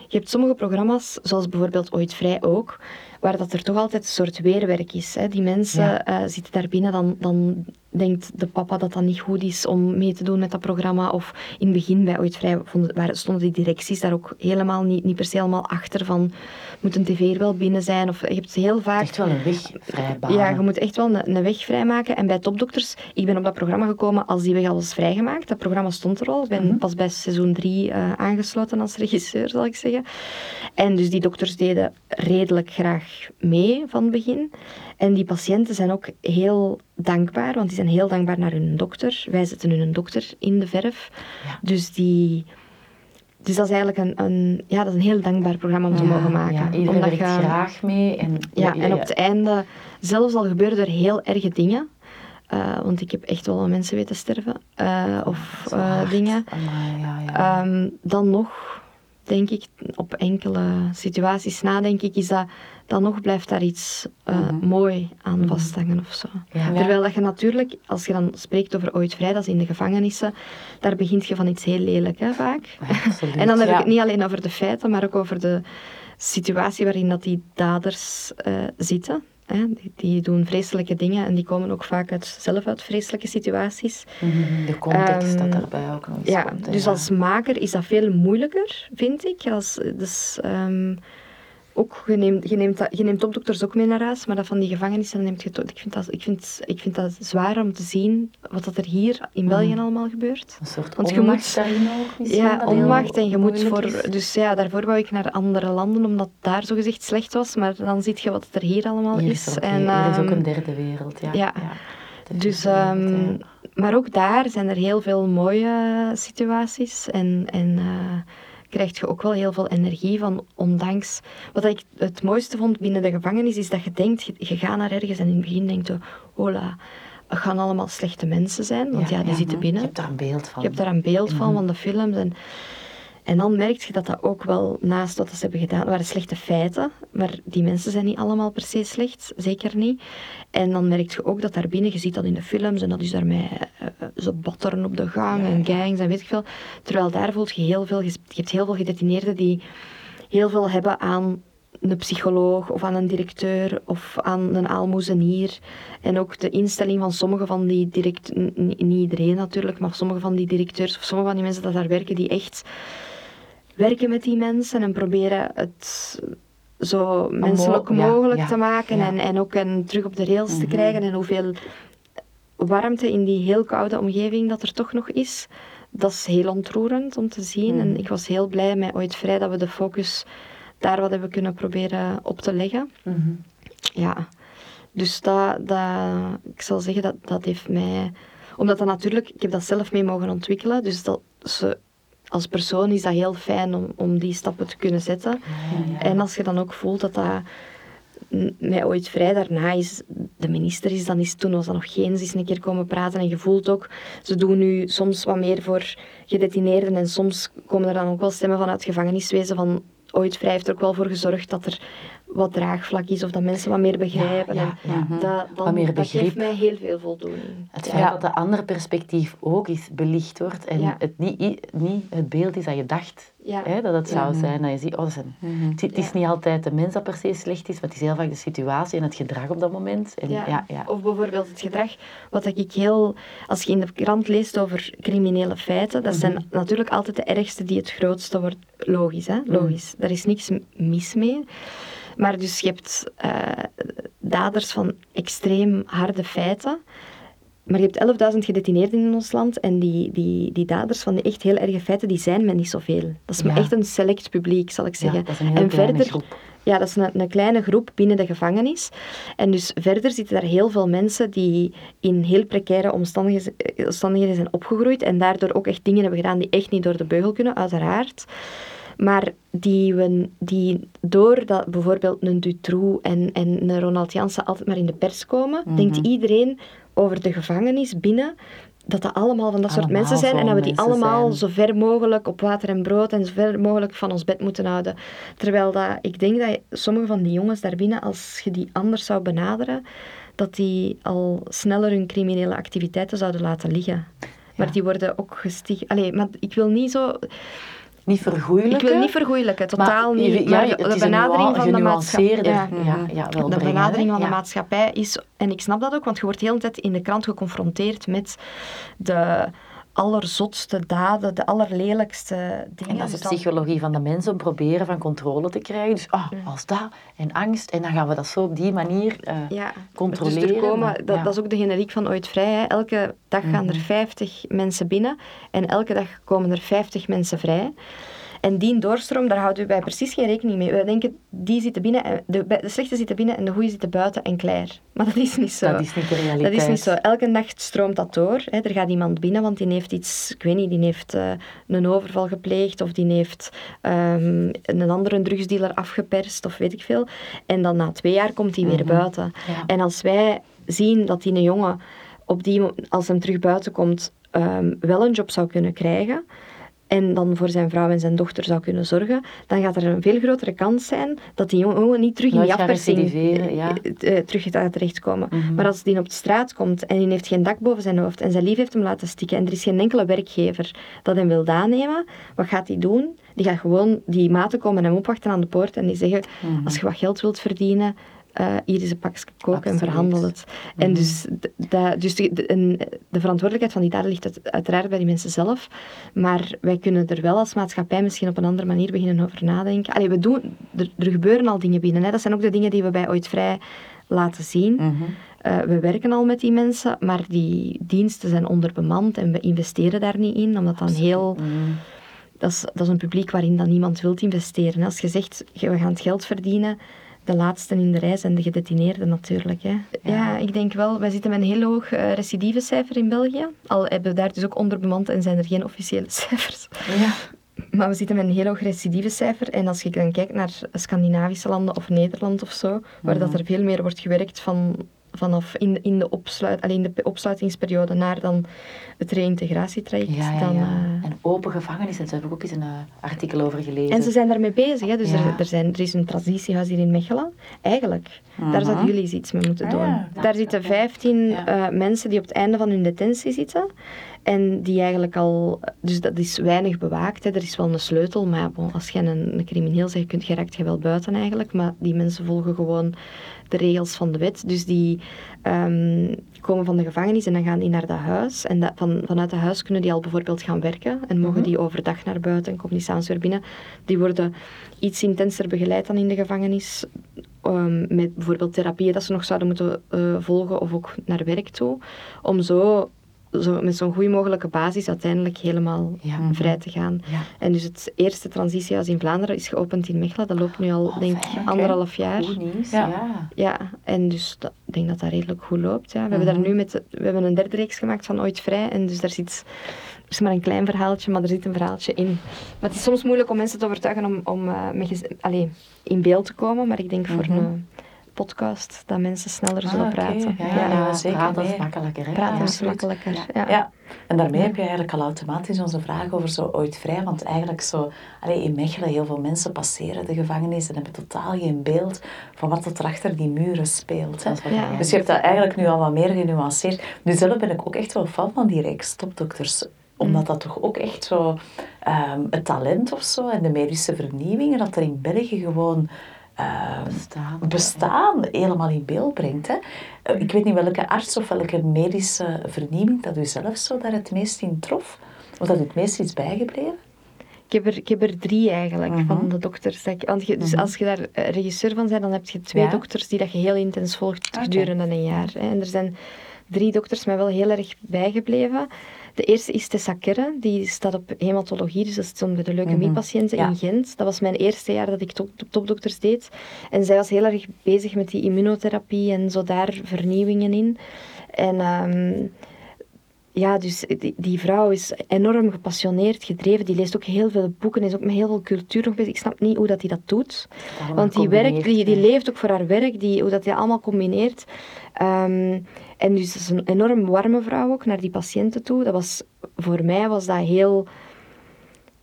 Je hebt sommige programma's, zoals bijvoorbeeld Ooit Vrij ook, waar dat er toch altijd een soort weerwerk is. Hè. Die mensen ja. uh, zitten daar binnen, dan, dan denkt de papa dat dat niet goed is om mee te doen met dat programma. Of in het begin bij Ooit Vrij vonden, waar stonden die directies daar ook helemaal niet, niet per se helemaal achter van moet een tv er wel binnen zijn. Of je hebt heel vaak... Echt wel een weg vrijbaan. Ja, je moet echt wel een, een weg vrijmaken. En bij Topdokters, ik ben op dat programma gekomen als die weg al was vrijgemaakt. Dat programma stond er al. Ik ben mm -hmm. pas bij seizoen 3 uh, aangesloten als regisseur, zal ik zeggen. En dus die dokters deden redelijk graag mee van het begin. En die patiënten zijn ook heel dankbaar, want die zijn heel dankbaar naar hun dokter. Wij zetten hun dokter in de verf. Ja. Dus die... Dus dat is eigenlijk een, een, ja, dat is een heel dankbaar programma om te ja, mogen maken. Ja, iedereen werkt je, graag mee. En, ja, en op het einde, zelfs al gebeuren er heel erge dingen, uh, want ik heb echt wel aan mensen weten sterven, uh, of uh, dingen, Amai, um, dan nog denk ik, op enkele situaties na, denk ik, is dat dan nog blijft daar iets uh, mm -hmm. mooi aan mm -hmm. vasthangen of zo. Ja. Terwijl dat je natuurlijk, als je dan spreekt over ooit vrij, dat is in de gevangenissen, daar begint je van iets heel lelijk, hè, vaak. Absoluut, en dan heb ja. ik het niet alleen over de feiten, maar ook over de situatie waarin dat die daders uh, zitten. Hè. Die, die, doen vreselijke dingen en die komen ook vaak uit, zelf uit vreselijke situaties. Mm -hmm. De context um, dat daarbij ook nog eens ja, komt. Hè, dus ja. als maker is dat veel moeilijker, vind ik. Als, dus, um, ook, je, neemt, je, neemt dat, je neemt topdokters ook mee naar huis, maar dat van die gevangenissen neemt je ik vind, dat, ik, vind, ik vind dat zwaar om te zien wat dat er hier in België mm. allemaal gebeurt. Een soort Want je moet, ook Ja, onmacht en je moet voor... Dus ja, daarvoor wou ik naar andere landen, omdat daar zogezegd slecht was, maar dan zie je wat er hier allemaal hier is. okay. en, is ook een derde wereld, ja. ja. ja. Dus, um, maar ook daar zijn er heel veel mooie situaties en... en uh, krijg je ook wel heel veel energie van, ondanks... Wat ik het mooiste vond binnen de gevangenis, is dat je denkt, je, je gaat naar ergens en in het begin denkt je, hola, het gaan allemaal slechte mensen zijn, want ja, ja die ja, zitten binnen. Je hebt daar een beeld van. Je hebt daar een beeld van, Mhm. van de films en... En dan merk je dat dat ook wel, naast wat ze hebben gedaan, waren slechte feiten. Maar die mensen zijn niet allemaal per se slecht, zeker niet. En dan merk je ook dat daarbinnen, je ziet dat in de films, en dat is daarmee uh, ze botteren op de gang en gangs en weet ik veel. Terwijl daar voelt je heel veel, je hebt heel veel gedetineerden die heel veel hebben aan een psycholoog of aan een directeur of aan een aalmoezenier. En ook de instelling van sommige van die directeurs, niet iedereen natuurlijk, maar sommige van die directeurs of sommige van die mensen die daar werken, die echt werken met die mensen en proberen het zo menselijk mogelijk ja, te maken ja. en, en ook en terug op de rails Mhm. te krijgen en hoeveel warmte in die heel koude omgeving dat er toch nog is. Dat is heel ontroerend om te zien Mhm. en ik was heel blij met Ooit Vrij dat we de focus daar wat hebben kunnen proberen op te leggen. Mhm. Ja, dus dat, dat, ik zal zeggen dat dat heeft mij... Omdat dat natuurlijk, ik heb dat zelf mee mogen ontwikkelen, dus dat ze, als persoon is dat heel fijn om, om die stappen te kunnen zetten. Ja, ja. En als je dan ook voelt dat dat mij ooit vrij daarna is, de minister is, dan is toen was dat nog geen, ze is een keer komen praten en je voelt ook, ze doen nu soms wat meer voor gedetineerden en soms komen er dan ook wel stemmen vanuit gevangeniswezen van ooit vrij heeft er ook wel voor gezorgd dat er wat draagvlak is of dat mensen wat meer begrijpen. ja, en ja. Dat, dan, Wat meer dat geeft mij heel veel voldoening. Het feit Ja. dat de andere perspectief ook eens belicht wordt en Ja. het niet, niet het beeld is dat je dacht Ja. hè, dat het zou Ja. zijn. Dat je ziet, oh, dat is een- het, het is Ja. niet altijd de mens dat per se slecht is, maar het is heel vaak de situatie en het gedrag op dat moment. En, ja. Ja. Ja, Of bijvoorbeeld het gedrag, wat ik heel, als je in de krant leest over criminele feiten, dat zijn natuurlijk altijd de ergste die het grootste wordt. Logisch, hè? Logisch. Daar is niks mis mee. Maar dus je hebt eh, daders van extreem harde feiten. Maar je hebt 11.000 gedetineerden in ons land en die, die, die daders van die echt heel erge feiten, die zijn men niet zoveel. Dat is maar Ja. echt een select publiek, zal ik Ja, zeggen. dat is een heel en verder, groep. ja, dat is een, een kleine groep binnen de gevangenis. En dus verder zitten daar heel veel mensen die in heel precaire omstandigheden, eh, omstandigheden zijn opgegroeid en daardoor ook echt dingen hebben gedaan die echt niet door de beugel kunnen, uiteraard. Maar die, we, die doordat bijvoorbeeld een Dutroux en, en een Ronald Janssen altijd maar in de pers komen, denkt iedereen over de gevangenis binnen dat dat allemaal van dat soort mensen zijn en dat we die allemaal zijn. zo ver mogelijk op water en brood en zo ver mogelijk van ons bed moeten houden. Terwijl dat, ik denk dat sommige van die jongens daarbinnen, als je die anders zou benaderen, dat die al sneller hun criminele activiteiten zouden laten liggen. Maar die worden ook gesticht. Allee, maar ik wil niet zo. Niet vergoeilijken. Ik wil niet vergoeilijken, totaal maar niet. ja, Maar de, het de benadering van de maatschappij. ja, ja, wel de brengen, benadering van de Ja. maatschappij is, en ik snap dat ook, want je wordt de hele tijd in de krant geconfronteerd met de allerzotste daden, de allerlelijkste dingen. En dat is Dus de psychologie van de mens om proberen van controle te krijgen. Dus ah, als dat en angst, en dan gaan we dat zo op die manier eh, ja, controleren. Dus er komen, maar- dat, ja. dat is ook de generiek van Ooit Vrij. Hè. Elke dag gaan er 50 mensen binnen en elke dag komen er 50 mensen vrij. En die doorstroom, daar houden wij precies geen rekening mee. Wij denken, die zitten binnen, en de, de slechte zitten binnen en de goede zitten buiten en klaar. Maar dat is niet zo. Dat is niet de realiteit. Dat is niet zo. Elke nacht stroomt dat door. Hè. Er gaat iemand binnen, want die heeft iets, ik weet niet, die heeft eh, een overval gepleegd of die heeft ehm, een andere drugsdealer afgeperst of weet ik veel. En dan na twee jaar komt hij weer buiten. Ja. En als wij zien dat die een jongen, op die, als hem terug buiten komt, ehm, wel een job zou kunnen krijgen en dan voor zijn vrouw en zijn dochter zou kunnen zorgen, dan gaat er een veel grotere kans zijn dat die jongen niet terug in die afpersing ja. eh, eh, terug gaat terechtkomen. Mhm. Maar als die op de straat komt en die heeft geen dak boven zijn hoofd en zijn lief heeft hem laten stikken en er is geen enkele werkgever dat hem wil aannemen, wat gaat hij doen? Die gaat gewoon, die maten komen hem opwachten aan de poort en die zeggen, Mhm. als je wat geld wilt verdienen, eh, hier is een pakje kook en verhandel het. En dus, d- dat- dus de, de, en de verantwoordelijkheid van die daden ligt uit- uiteraard bij die mensen zelf. Maar wij kunnen er wel als maatschappij misschien op een andere manier beginnen over nadenken. Allee, we doen, er, er gebeuren al dingen binnen. Hè. Dat zijn ook de dingen die we bij Ooit Vrij laten zien. Mhm. Eh, we werken al met die mensen, maar die diensten zijn onderbemand en we investeren daar niet in, omdat dan heel... Mhm. Dat is, dat is een publiek waarin dan niemand wil investeren. Als je zegt, we gaan het geld verdienen, de laatste in de rij zijn de gedetineerden natuurlijk. Hè. Ja. ik denk wel, wij zitten met een heel hoog uh, recidivecijfer in België. Al hebben we daar dus ook onderbemand en zijn er geen officiële cijfers. Ja. Maar we zitten met een heel hoog recidivecijfer. En als je dan kijkt naar Scandinavische landen of Nederland of zo, waar Mhm. dat er veel meer wordt gewerkt van, vanaf in, in, de opsluit, alleen de opsluitingsperiode naar dan het reïntegratietraject. Ja, ja, dan, ja. eh, En open gevangenissen, daar heb ik ook eens een eh, artikel over gelezen. en ze zijn daarmee bezig. Hè? Dus er, er, zijn, er is een transitiehuis hier in Mechelen. Eigenlijk, daar zouden jullie eens iets mee moeten Ah, doen. Daar zitten 15 Ja. eh, mensen die op het einde van hun detentie zitten. En die eigenlijk al... Dus dat is weinig bewaakt. Hè. Er is wel een sleutel, maar bon, als je een, een crimineel zegt, je raakt je wel buiten eigenlijk. Maar die mensen volgen gewoon de regels van de wet. Dus die ehm, komen van de gevangenis en dan gaan die naar dat huis. En dat, van, vanuit dat huis kunnen die al bijvoorbeeld gaan werken. En mogen die overdag naar buiten en komen die s'avonds weer binnen. Die worden iets intenser begeleid dan in de gevangenis. ehm, met bijvoorbeeld therapieën dat ze nog zouden moeten eh, volgen of ook naar werk toe. Om zo, zo met zo'n goede mogelijke basis uiteindelijk helemaal Ja. vrij te gaan. Ja. En dus het eerste transitiehuis in Vlaanderen is geopend in Mechelen. Dat loopt nu al, Oh, denk ik, anderhalf jaar. Goed nieuws, Ja. ja. Ja, en dus ik denk dat dat redelijk goed loopt. Ja. We hebben daar nu met, de- we hebben een derde reeks gemaakt van Ooit Vrij. En dus daar zit, er is maar een klein verhaaltje, maar er zit een verhaaltje in. Maar het is soms moeilijk om mensen te overtuigen om, om eh, met allee, in beeld te komen. Maar ik denk voor een podcast, dat mensen sneller Ah, zullen oké. praten. Ja, ja, ja, zeker. praten is makkelijker. Hè? Praten Ja, is makkelijker. Ja. En daarmee heb je eigenlijk al automatisch onze vraag over zo ooit vrij. Want eigenlijk zo, allee, in Mechelen, heel veel mensen passeren de gevangenis en hebben totaal geen beeld van wat er achter die muren speelt. Hè. Ja. Dus je hebt dat eigenlijk nu al wat meer genuanceerd. Nu zelf ben ik ook echt wel fan van die reeks topdokters. Omdat dat toch ook echt zo ehm, het talent of zo en de medische vernieuwingen dat er in België gewoon Bestaan. bestaan helemaal in beeld brengt. Hè. Eh, Ik weet niet welke arts of welke medische vernieuwing dat u zelf zo daar het meest in trof. Of dat u het meest is bijgebleven. Ik heb, er, ik heb er drie eigenlijk Mhm. van de dokters. dat ik- want je, dus Mhm. als je daar eh, regisseur van bent, dan heb je twee Ja. dokters die dat je heel intens volgt Oké. gedurende een jaar. Hè. En er zijn drie dokters mij wel heel erg bijgebleven. De eerste is Tessa Kerre, die staat op hematologie, dus dat stond bij de leukemiepatiënten Ja. in Gent. Dat was mijn eerste jaar dat ik top, topdokters deed. En zij was heel erg bezig met die immunotherapie en zo daar vernieuwingen in. En ehm, ja, dus die, die vrouw is enorm gepassioneerd, gedreven. Die leest ook heel veel boeken, is ook met heel veel cultuur nog bezig. Ik snap niet hoe dat die dat doet. Want die, werkt, die, die leeft ook voor haar werk, die, hoe dat die allemaal combineert. Ehm, en dus is een enorm warme vrouw ook naar die patiënten toe. Dat was, voor mij was dat heel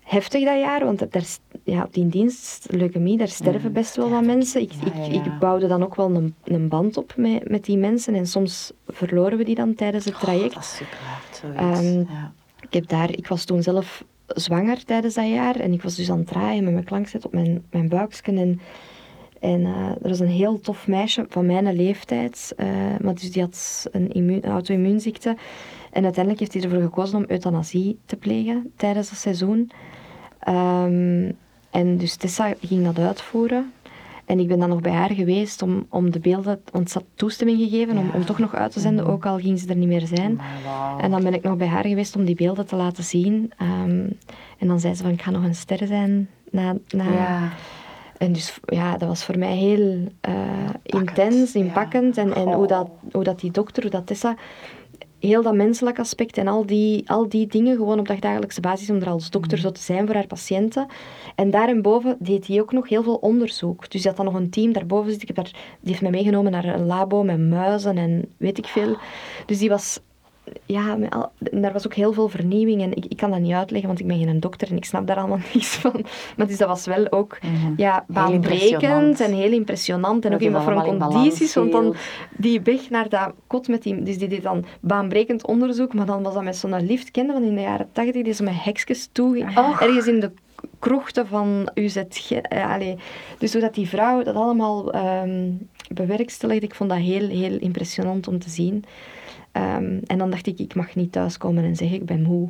heftig dat jaar, want daar, ja, op die dienst, leukemie, daar sterven Mm, best wel wat mensen. Ik, Ja, ik, ja, ja. ik bouwde dan ook wel een, een band op met, met die mensen en soms verloren we die dan tijdens het Oh, traject. dat is super hard, zoiets. Ehm, ja. Ik, heb daar, ik was toen zelf zwanger tijdens dat jaar en ik was dus aan het draaien met mijn klankzet op mijn, mijn buikje. En, en eh, er was een heel tof meisje van mijn leeftijd, eh, maar dus die had een, immu- een auto-immuunziekte. En uiteindelijk heeft hij ervoor gekozen om euthanasie te plegen tijdens het seizoen. Ehm, en dus Tessa ging dat uitvoeren. En ik ben dan nog bij haar geweest om, om de beelden, want ze had toestemming gegeven om, Ja. om toch nog uit te zenden, Mhm. ook al ging ze er niet meer zijn. En dan ben ik nog bij haar geweest om die beelden te laten zien. Ehm, en dan zei ze van, ik ga nog een ster zijn. Na, na. Ja. En dus ja, dat was voor mij heel eh, intens, ja. inpakkend. En, en hoe, dat, hoe dat die dokter, hoe dat Tessa, heel dat menselijk aspect en al die, al die dingen gewoon op dagdagelijkse basis om er als dokter zo te zijn voor haar patiënten. En daarboven deed hij ook nog heel veel onderzoek. Dus hij had dan nog een team daarboven zitten. Ik heb daar, die heeft mij meegenomen naar een labo met muizen en weet ik veel. Dus die was ja, al, en daar was ook heel veel vernieuwing. En ik, ik kan dat niet uitleggen, want ik ben geen dokter en ik snap daar allemaal niets van. Maar dus dat was wel ook Mhm. ja, baanbrekend en heel impressionant. En Dat ook in wat voor balans condities. Want dan die weg naar dat kot met die... Dus die deed dan baanbrekend onderzoek, maar dan was dat met zo'n lift, kende van in de jaren tachtig, die zo met hekjes toe... Och. Ergens in de krochten van UZG. eh, allee. Dus hoe dat die vrouw dat allemaal ehm bewerkstelligde, ik vond dat heel, heel impressionant om te zien. Ehm, en dan dacht ik, ik mag niet thuiskomen en zeggen, ik ben moe.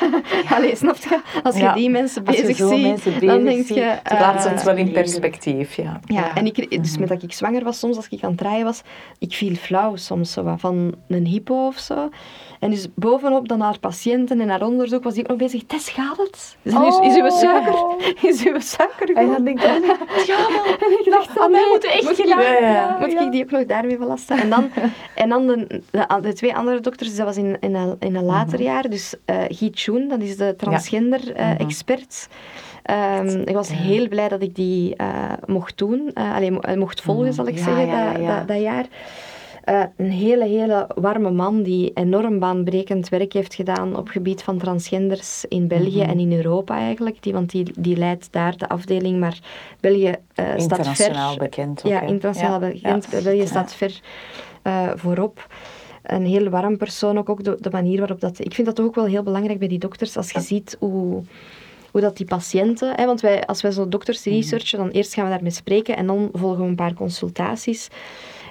Allee, snap je? Als je Ja. die mensen bezig ziet, mensen dan denk je... het eh, Plaats het wel in perspectief, ja. ja, Ja. en ik, dus met dat ik zwanger was, soms als ik aan het draaien was, ik viel flauw soms zo van een hypo of zo. En dus bovenop dan haar patiënten en haar onderzoek was ik ook nog bezig, Tess, gaat het? Is, is, is uw suiker, is uw suiker En dan denk ik, oh, ja, wel. En ik dacht, Aan mij nee, moet echt moet ik. Ja, moet ik die ook nog daarmee belasten? En dan, en dan de, de, de twee andere dokters, dus dat was in, in, een, in een later jaar, dus eh Guy Choen, dat is de transgender-expert. ik was heel blij dat ik die eh, mocht doen, eh, alleen, mo- eh, mocht volgen, zal ik Ja, zeggen, ja, dat, ja. Dat, dat jaar. Eh, een hele, hele warme man die enorm baanbrekend werk heeft gedaan op gebied van transgenders in België Mhm. en in Europa eigenlijk. Die, want die, die leidt daar de afdeling, maar België eh, staat Internationaal ver. bekend ook, Ja, internationaal Ja, bekend. ja. België staat ver eh, voorop. Een heel warm persoon, ook, ook de, de manier waarop dat... Ik vind dat toch ook wel heel belangrijk bij die dokters, als je ziet hoe, hoe dat die patiënten... Hè, want wij, als wij zo dokters Mhm. researchen, dan eerst gaan we daarmee spreken en dan volgen we een paar consultaties.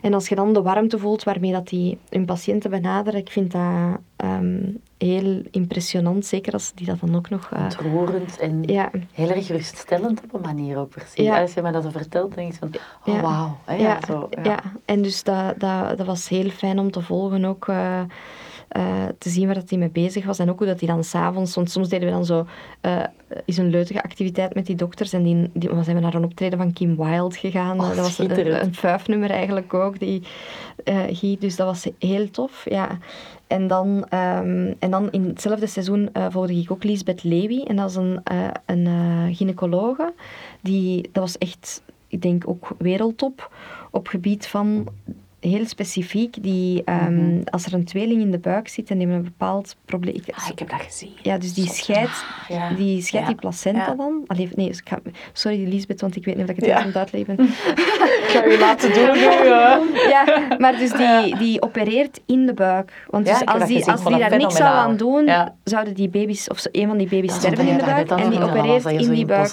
En als je dan de warmte voelt waarmee dat die hun patiënten benaderen, ik vind dat ehm, heel impressionant, zeker als die dat dan ook nog... eh, Ontroerend en ja, heel erg geruststellend op een manier ook precies. Ja. Als je mij dat zo vertelt, denk je van, oh Ja. wauw. hè, Ja, zo, ja. en dus dat, dat, dat was heel fijn om te volgen ook. eh, eh, te zien waar dat hij mee bezig was. En ook hoe dat hij dan s'avonds... Want soms deden we dan zo... eh is een leutige activiteit met die dokters. En die, die, zijn we naar een optreden van Kim Wilde gegaan. Oh, dat was een, een vuifnummer eigenlijk ook. Die, eh, Guy, dus dat was heel tof. Ja. En dan, ehm, en dan in hetzelfde seizoen eh, volgde ik ook Lisbeth Levy. En dat is een, eh een gynaecologe. Die, dat was echt, ik denk ook wereldtop. op gebied van heel specifiek, die, ehm, Mhm. als er een tweeling in de buik zit en die hebben een bepaald probleem. ik- Ah, ik heb dat gezien. ja, dus die Zot. scheidt Ja. die, scheidt die placenta Ja. dan. Allee, nee, dus ik ga- sorry Lisbeth, want ik weet niet of ik het het uitleggen ben. Ik ga u laten doen nu. Ja, maar dus die, die opereert in de buik. Want dus als die, gezien. als die daar niks zou aan doen, Ja. zouden die baby's, of een van die baby's Dat sterven in de je buik. En die opereert je in die buik.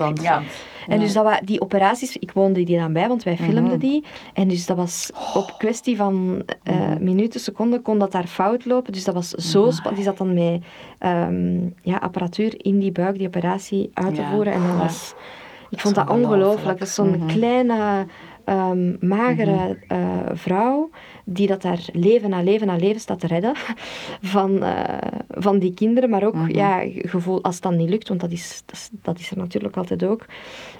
En Ja. dus dat wa- die operaties, ik woonde die dan bij, want wij filmden Mhm. die. En dus dat was op kwestie van eh, Mhm. minuten, seconden, kon dat daar fout lopen. Dus dat was zo spannend. Die zat dan met ehm, ja, apparatuur in die buik die operatie uit te voeren. En dat was... Ik vond Dat ongelooflijk. Dat is zo'n Mhm. kleine, ehm, magere eh, vrouw die dat daar leven na leven na leven staat te redden van, eh, van die kinderen. Maar ook Mhm. ja, gevoel, als het dan niet lukt, want dat is, dat is, dat is er natuurlijk altijd ook.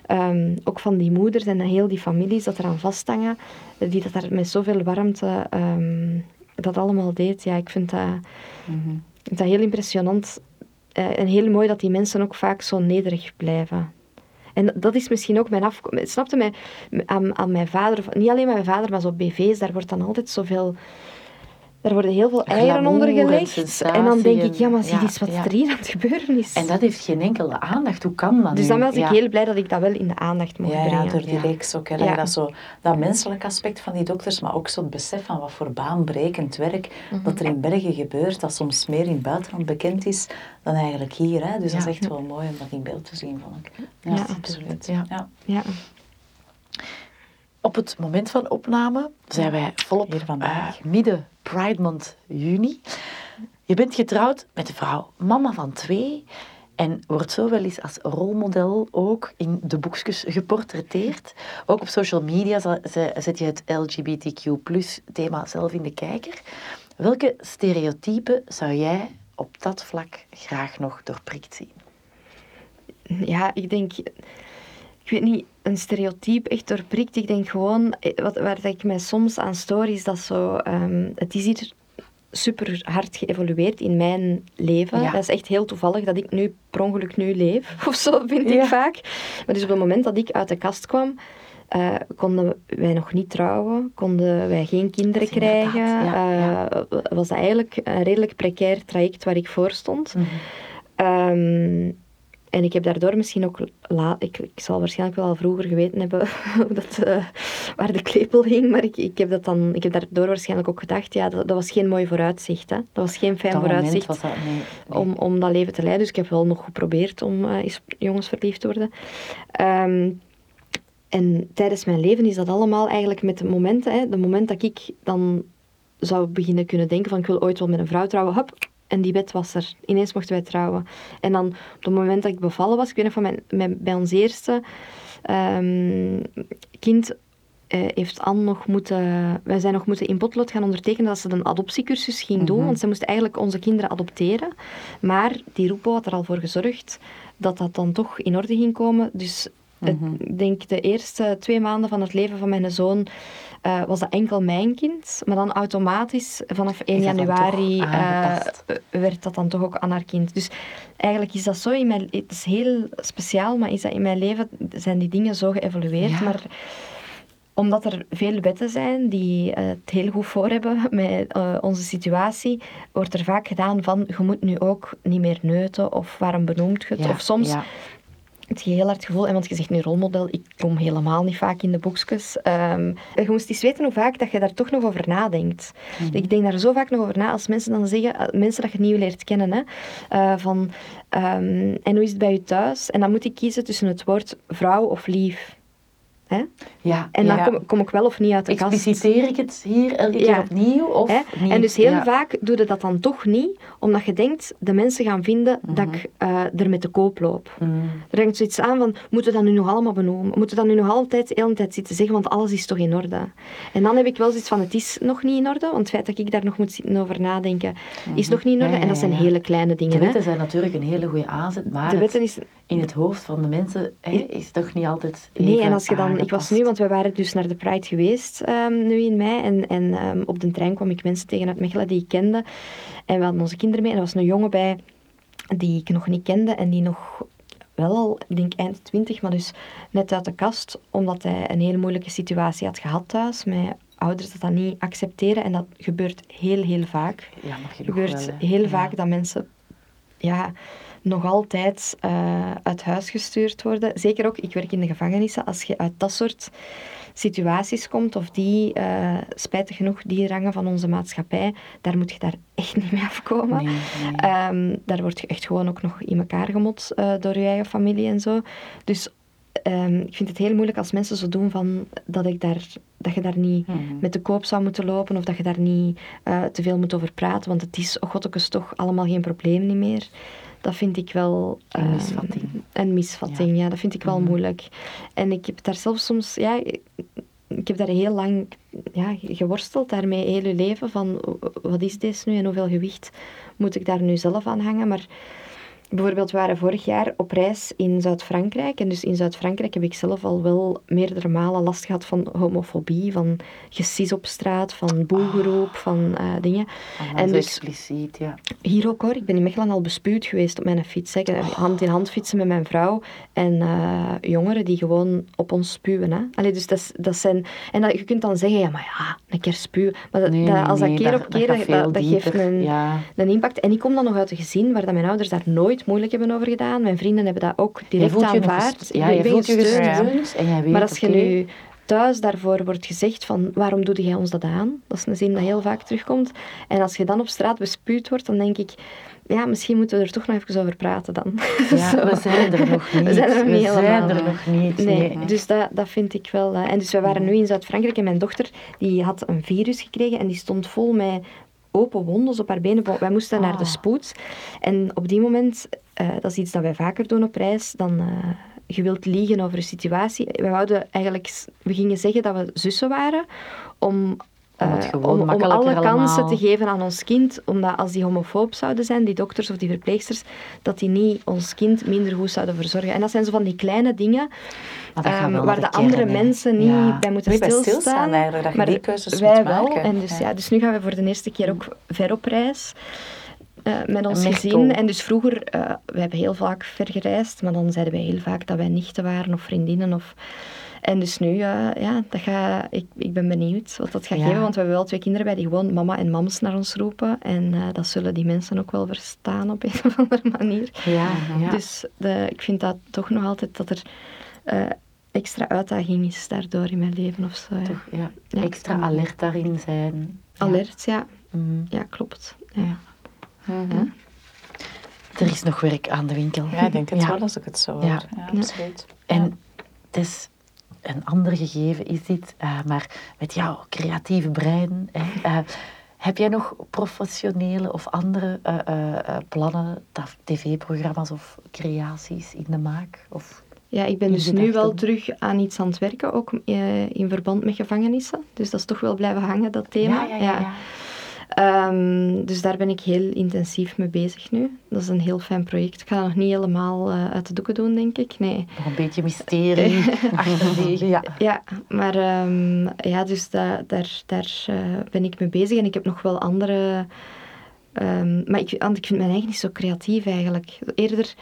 ehm, ook van die moeders en heel die families dat eraan vasthangen, die dat daar met zoveel warmte ehm, dat allemaal deed. Ja, ik vind dat, Mhm. ik vind dat heel impressionant eh, en heel mooi dat die mensen ook vaak zo nederig blijven. En dat is misschien ook mijn afkomst. Snapte mij aan, aan mijn vader, niet alleen mijn vader, maar zo BV's, daar wordt dan altijd zoveel. Daar worden heel veel eieren onder en gelegd. En dan denk ik, ja, maar zie eens wat er hier aan het gebeuren is. En dat heeft geen enkele aandacht. Hoe kan dat dus dan was ik heel blij dat ik dat wel in de aandacht mocht Ja, ja, brengen. door die reeks ook. Hè, dat, zo, dat menselijk aspect van die dokters, maar ook zo het besef van wat voor baanbrekend werk Mhm. dat er in Bergen gebeurt, dat soms meer in het buitenland bekend is dan eigenlijk hier. Hè. Dus dat is echt wel mooi om dat in beeld te zien, vond ik. Ja, Ja, absoluut. Ja. Ja. Op het moment van opname zijn wij volop Hier vandaag. eh, midden Pride Month juni. Je bent getrouwd met een vrouw, mama van twee. En wordt zo wel eens als rolmodel ook in de boekjes geportretteerd. Ook op social media zet je het LGBTQ thema zelf in de kijker. Welke stereotypen zou jij op dat vlak graag nog doorprikt zien? ja, ik denk, ik weet niet, een stereotype echt doorprikt. Ik denk gewoon, eh, wat, waar dat ik mij soms aan stoor, is dat zo, ehm, het is hier super hard geëvolueerd in mijn leven. Ja. Dat is echt heel toevallig dat ik nu per ongeluk nu leef, of zo vind Ja. ik vaak. Maar dus op het moment dat ik uit de kast kwam, eh, konden wij nog niet trouwen, konden wij geen kinderen krijgen. ja, Eh, was dat eigenlijk een redelijk precair traject waar ik voor stond. Mhm. Ehm, en ik heb daardoor misschien ook, la, ik, ik zal waarschijnlijk wel al vroeger geweten hebben dat, eh, waar de klepel hing, maar ik, ik, heb dat dan, ik heb daardoor waarschijnlijk ook gedacht, ja, dat, dat was geen mooi vooruitzicht. Hè? Dat was geen fijn dat vooruitzicht was dat... Nee, nee. om, om dat leven te leiden. Dus ik heb wel nog geprobeerd om eh, eens jongens verliefd te worden. Ehm, en tijdens mijn leven is dat allemaal eigenlijk met de momenten, hè, de moment dat ik dan zou beginnen kunnen denken van ik wil ooit wel met een vrouw trouwen, hop, en die wet was er. Ineens mochten wij trouwen. En dan op het moment dat ik bevallen was, ik weet nog van mijn, mijn, bij ons eerste ehm, kind eh, heeft Anne nog moeten... Wij zijn nog moeten in potlood gaan ondertekenen dat ze een adoptiecursus ging doen. Mhm. Want ze moest eigenlijk onze kinderen adopteren. Maar die roepo had er al voor gezorgd dat dat dan toch in orde ging komen. Dus het- Mhm. ik denk de eerste twee maanden van het leven van mijn zoon eh, was dat enkel mijn kind. Maar dan automatisch vanaf 1 Is dat dan januari eh, werd dat dan toch ook aan haar kind. Dus eigenlijk is dat zo in mijn... Het is heel speciaal, maar is dat in mijn leven... Zijn die dingen zo geëvolueerd. Ja. Maar omdat er veel wetten zijn die eh, het heel goed voor hebben met onze situatie, wordt er vaak gedaan van je moet nu ook niet meer neuten of waarom benoemt je het. Ja, of soms ja. Het je heel hard gevoel, en want je zegt nu rolmodel, ik kom helemaal niet vaak in de boekjes. Ehm, je moest eens weten hoe vaak dat je daar toch nog over nadenkt. Mhm. Ik denk daar zo vaak nog over na als mensen dan zeggen, eh, mensen dat je nieuw leert kennen, hè, eh, van ehm, en hoe is het bij je thuis? En dan moet ik kiezen tussen het woord vrouw of lief. Hè? Ja, En dan Ja. kom, kom ik wel of niet uit de kast. Expliciteer ik het hier elke keer Ja. opnieuw? Of Hè? niet? En dus heel Ja. vaak doe je dat dan toch niet, omdat je denkt, de mensen gaan vinden dat Mhm. ik eh, er met de koop loop. Mm. Er hangt zoiets aan van, moeten we dat nu nog allemaal benoemen? Moeten we dat nu nog altijd de hele tijd zitten zeggen, want alles is toch in orde? En dan heb ik wel zoiets van, het is nog niet in orde, want het feit dat ik daar nog moet zitten over nadenken, is nog niet in orde. Mhm. En dat zijn hele kleine De dingen. hè. wetten zijn natuurlijk een hele goede aanzet, maar De wetten is... in het hoofd van de mensen hè, is toch niet altijd Nee, en als je dan... Ik was nu, want we waren dus naar de Pride geweest ehm, nu in mei. En, en ehm, op de trein kwam ik mensen tegen uit Mechelen die ik kende. En we hadden onze kinderen mee. En er was een jongen bij die ik nog niet kende en die nog wel al, ik denk eind twintig, maar dus net uit de kast, omdat hij een hele moeilijke situatie had gehad thuis, met ouders dat dat niet accepteren. En dat gebeurt heel, heel vaak. Ja, maar gebeurt wel, heel Ja. vaak dat mensen ja, nog altijd eh, uit huis gestuurd worden. Zeker ook, ik werk in de gevangenissen, als je uit dat soort situaties komt, of die, eh, spijtig genoeg, die rangen van onze maatschappij, daar moet je daar echt niet mee afkomen. Nee, nee. Ehm, daar word je echt gewoon ook nog in elkaar gemot eh, door je eigen familie en zo. Dus ehm, ik vind het heel moeilijk als mensen zo doen van dat, ik daar, dat je daar niet Mhm. met de koop zou moeten lopen of dat je daar niet te veel moet over praten, want het is, oh godtekes, toch allemaal geen probleem niet meer. Dat vind ik wel... Een ehm, misvatting. Een misvatting, ja. dat vind ik wel Mhm. moeilijk. En ik heb daar zelf soms... Ja, ik heb daar heel lang ja, geworsteld daarmee, heel je leven, van wat is dit nu en hoeveel gewicht moet ik daar nu zelf aan hangen. Maar bijvoorbeeld, we waren vorig jaar op reis in Zuid-Frankrijk. En dus in Zuid-Frankrijk heb ik zelf al wel meerdere malen last gehad van homofobie, van gesis op straat, van boelgeroep, van eh, dingen. Allemaal en dus- expliciet, ja. Hier ook hoor, ik ben in Mechelen al bespuwd geweest op mijn fiets. hè. Ik heb hand in hand fietsen met mijn vrouw en eh, jongeren die gewoon op ons spuwen. Hè. Allee, dus dat, dat zijn... En dat, je kunt dan zeggen, ja maar ja, een keer spuwen. Maar dat, Nee, dat- nee, als nee, dat keer op keer, dat, geeft een, Ja. een impact. En ik kom dan nog uit een gezin waar dat mijn ouders daar nooit moeilijk hebben over gedaan. Mijn vrienden hebben dat ook Je direct je aanvaard. Ik Ja, je voelt je gesteund. gesteund en jij weet, Maar als je nu thuis daarvoor wordt gezegd van waarom doe jij ons dat aan? Dat is een zin dat heel vaak terugkomt. En als je dan op straat bespuwd wordt, dan denk ik, ja, misschien moeten we er toch nog even over praten dan. Ja, we zijn er nog niet. We zijn er er nog niet. Nee, dus dat, dat vind ik wel. eh, En dus we waren nu in Zuid-Frankrijk en mijn dochter die had een virus gekregen en die stond vol met open wonden op haar benen. Wij moesten naar de Ah. spoed. En op die moment, eh, dat is iets dat wij vaker doen op reis, dan eh, je wilt liegen over een situatie. We wouden eigenlijk, we gingen zeggen dat we zussen waren om... Om het eh, gewoon om, om makkelijker alle kansen allemaal. te geven aan ons kind, omdat als die homofoob zouden zijn, die dokters of die verpleegsters, dat die niet ons kind minder goed zouden verzorgen. En dat zijn zo van die kleine dingen Maar dat gaat Ehm, waar de andere mensen niet Ja. bij moeten Niet bij stilstaan. stilstaan eigenlijk, dat je maar die keuzes wij moet wel. maken. En dus, Ja. ja. dus nu gaan we voor de eerste keer ook ver op reis. eh, met ons gezin. En dus vroeger, eh we hebben heel vaak ver gereisd, maar dan zeiden wij heel vaak dat wij nichten waren of vriendinnen. Of... En dus nu, eh, ja, dat ga, ik, ik ben benieuwd wat dat gaat Ja. geven, want we hebben wel twee kinderen bij die gewoon mama en mams naar ons roepen. En eh, dat zullen die mensen ook wel verstaan op een of andere manier. Ja, ja. Dus de, ik vind dat toch nog altijd dat er eh, extra uitdaging is daardoor in mijn leven of zo. Ja. Toch, ja. Ja. Extra alert daarin zijn. Alert, ja. Mhm. Ja, klopt. Ja. Ja. Er is nog werk aan de winkel. Ja, ik denk het Ja. wel als ik het zo hoor. Ja. Ja, absoluut. En het is een ander gegeven is dit, eh, maar met jouw creatieve brein, hè, eh, heb jij nog professionele of andere eh, plannen, tv-programma's of creaties in de maak? Of, Ja, ik ben dus nu wel terug aan iets aan het werken, ook in verband met gevangenissen. Dus dat is toch wel blijven hangen, dat thema. Ja, ja, ja. ja. Ehm, dus daar ben ik heel intensief mee bezig nu. Dat is een heel fijn project. Ik ga dat nog niet helemaal eh, uit de doeken doen, denk ik. Nee. Nog een beetje mysterie achter die. Ja. Ja, maar ehm, ja, dus da- daar, daar eh, ben ik mee bezig. En ik heb nog wel andere... ehm, maar ik, ik vind mijn eigen niet zo creatief eigenlijk. Eerder...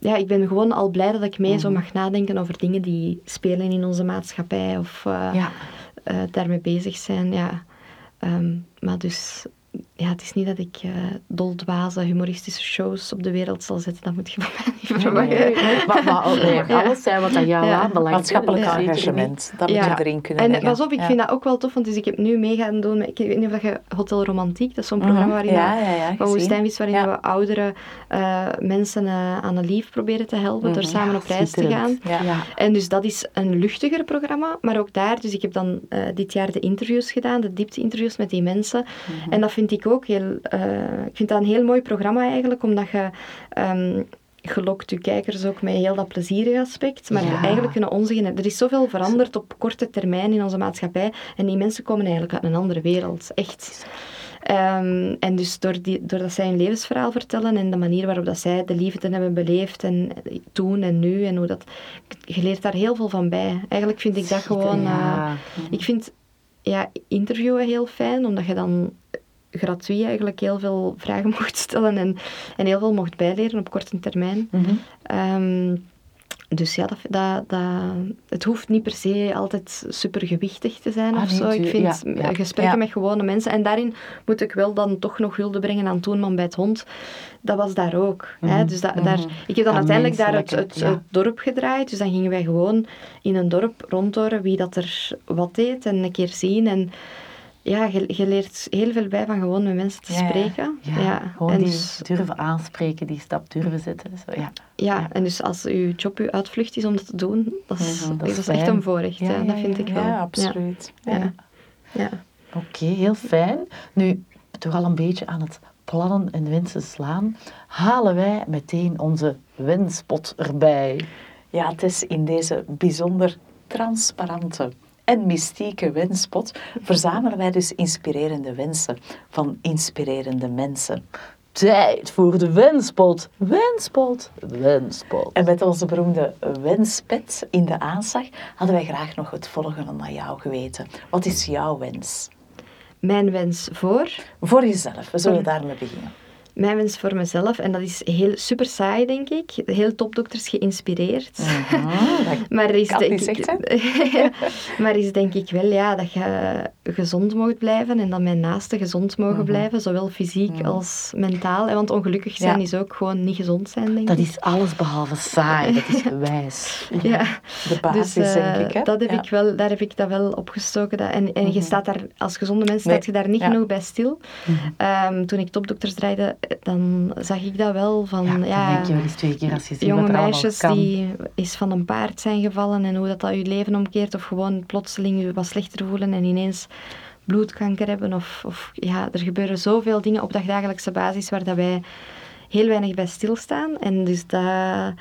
ja, ik ben gewoon al blij dat ik mee zo mag nadenken over dingen die spelen in onze maatschappij. Of eh, Ja. Eh, daarmee bezig zijn. Ja. Ehm, maar dus, ja, het is niet dat ik eh doldwaze humoristische shows op de wereld zal zetten. Dat moet je van mij niet verwachten. Maar, maar oh, nee, alles zijn wat aan jou Ja. aanbelangt. Maatschappelijk engagement, dat moet Ja. je erin kunnen En leggen. pas op, ik Ja. vind dat ook wel tof, want dus ik heb nu mee gaan doen, met, ik weet niet of dat je Hotel Romantiek, dat is zo'n Mhm. programma waarin Ja, we- van. Woestijnvis, waarin Ja. we oudere eh, mensen eh, aan een lief proberen te helpen door Mhm. samen Ja, op reis te gaan. schitterend. Ja. Ja. En dus dat is een luchtiger programma, maar ook daar, dus ik heb dan eh, dit jaar de interviews gedaan, de diepte-interviews met die mensen. Mhm. En dat vind ik ook heel, eh, ik vind dat een heel mooi programma eigenlijk, omdat je, ehm je lokt je kijkers ook met heel dat plezierige aspect, maar Ja. eigenlijk kunnen onze er is zoveel veranderd op korte termijn in onze maatschappij en die mensen komen eigenlijk uit een andere wereld, echt. Ehm, en dus door die, doordat zij hun levensverhaal vertellen en de manier waarop dat zij de liefde hebben beleefd en toen en nu en hoe dat... Je leert daar heel veel van bij. Eigenlijk vind ik dat gewoon... eh, ik vind ja, interviewen heel fijn, omdat je dan... gratuit eigenlijk heel veel vragen mocht stellen en, en heel veel mocht bijleren op korte termijn. Mhm. Ehm, dus ja, dat, dat, dat, het hoeft niet per se altijd supergewichtig te zijn Ah, of zo. Ik vind ja, ja. gesprekken Ja. met gewone mensen. En daarin moet ik wel dan toch nog hulde brengen aan Toenman bij het hond. Dat was daar ook. hè. Mhm, Dus dat, mhm. daar, ik heb dan uiteindelijk daar het, het, dorp gedraaid. Dus dan gingen wij gewoon in een dorp rondhoren wie dat er wat deed en een keer zien. En ja, je, je leert heel veel bij van gewoon met mensen te Ja, spreken. Ja, gewoon en die dus- durven aanspreken, die stap durven zetten. Zo, ja. Ja, Ja. en dus als uw job uw uitvlucht is om dat te doen, dat is, dat dat is is echt een voorrecht. Ja, dat vind ja, ik wel. Ja, absoluut. Ja. Ja. Ja. Ja. Oké, heel fijn. Nu, toch al een beetje aan het plannen en wensen slaan, halen wij meteen onze wenspot erbij. Ja, het is in deze bijzonder transparante en mystieke wenspot verzamelen wij dus inspirerende wensen van inspirerende mensen. Tijd voor de wenspot. Wenspot, wenspot. En met onze beroemde wenspet in de aanslag hadden wij graag nog het volgende aan jou geweten. Wat is jouw wens? Mijn wens voor, Voor jezelf, we zullen daarmee beginnen. Mijn wens voor mezelf, en dat is heel super saai, denk ik. Heel topdokters geïnspireerd. Maar is, denk ik, maar is denk ik wel ja, dat je gezond mag blijven en dat mijn naasten gezond mogen blijven, zowel fysiek als mentaal. En Want ongelukkig zijn Ja. is ook gewoon niet gezond zijn, denk Dat ik. is alles behalve saai, dat is wijs. Ja, De basis, dus, eh, denk ik. Hè? dat heb Ja. ik wel, daar heb ik dat wel opgestoken. Dat, en en je staat daar, als gezonde mens Nee. staat je daar niet genoeg bij stil. Ehm, toen ik topdokters draaide, eh, dan zag ik dat wel van, Ja, ja, denk je wel eens twee keer als je ziet jonge meisjes kan. die eens van een paard zijn gevallen en hoe dat, dat je leven omkeert of gewoon plotseling je wat slechter voelen en ineens bloedkanker hebben of, of ja, er gebeuren zoveel dingen op dagdagelijkse basis waar dat wij heel weinig bij stilstaan en dus dat,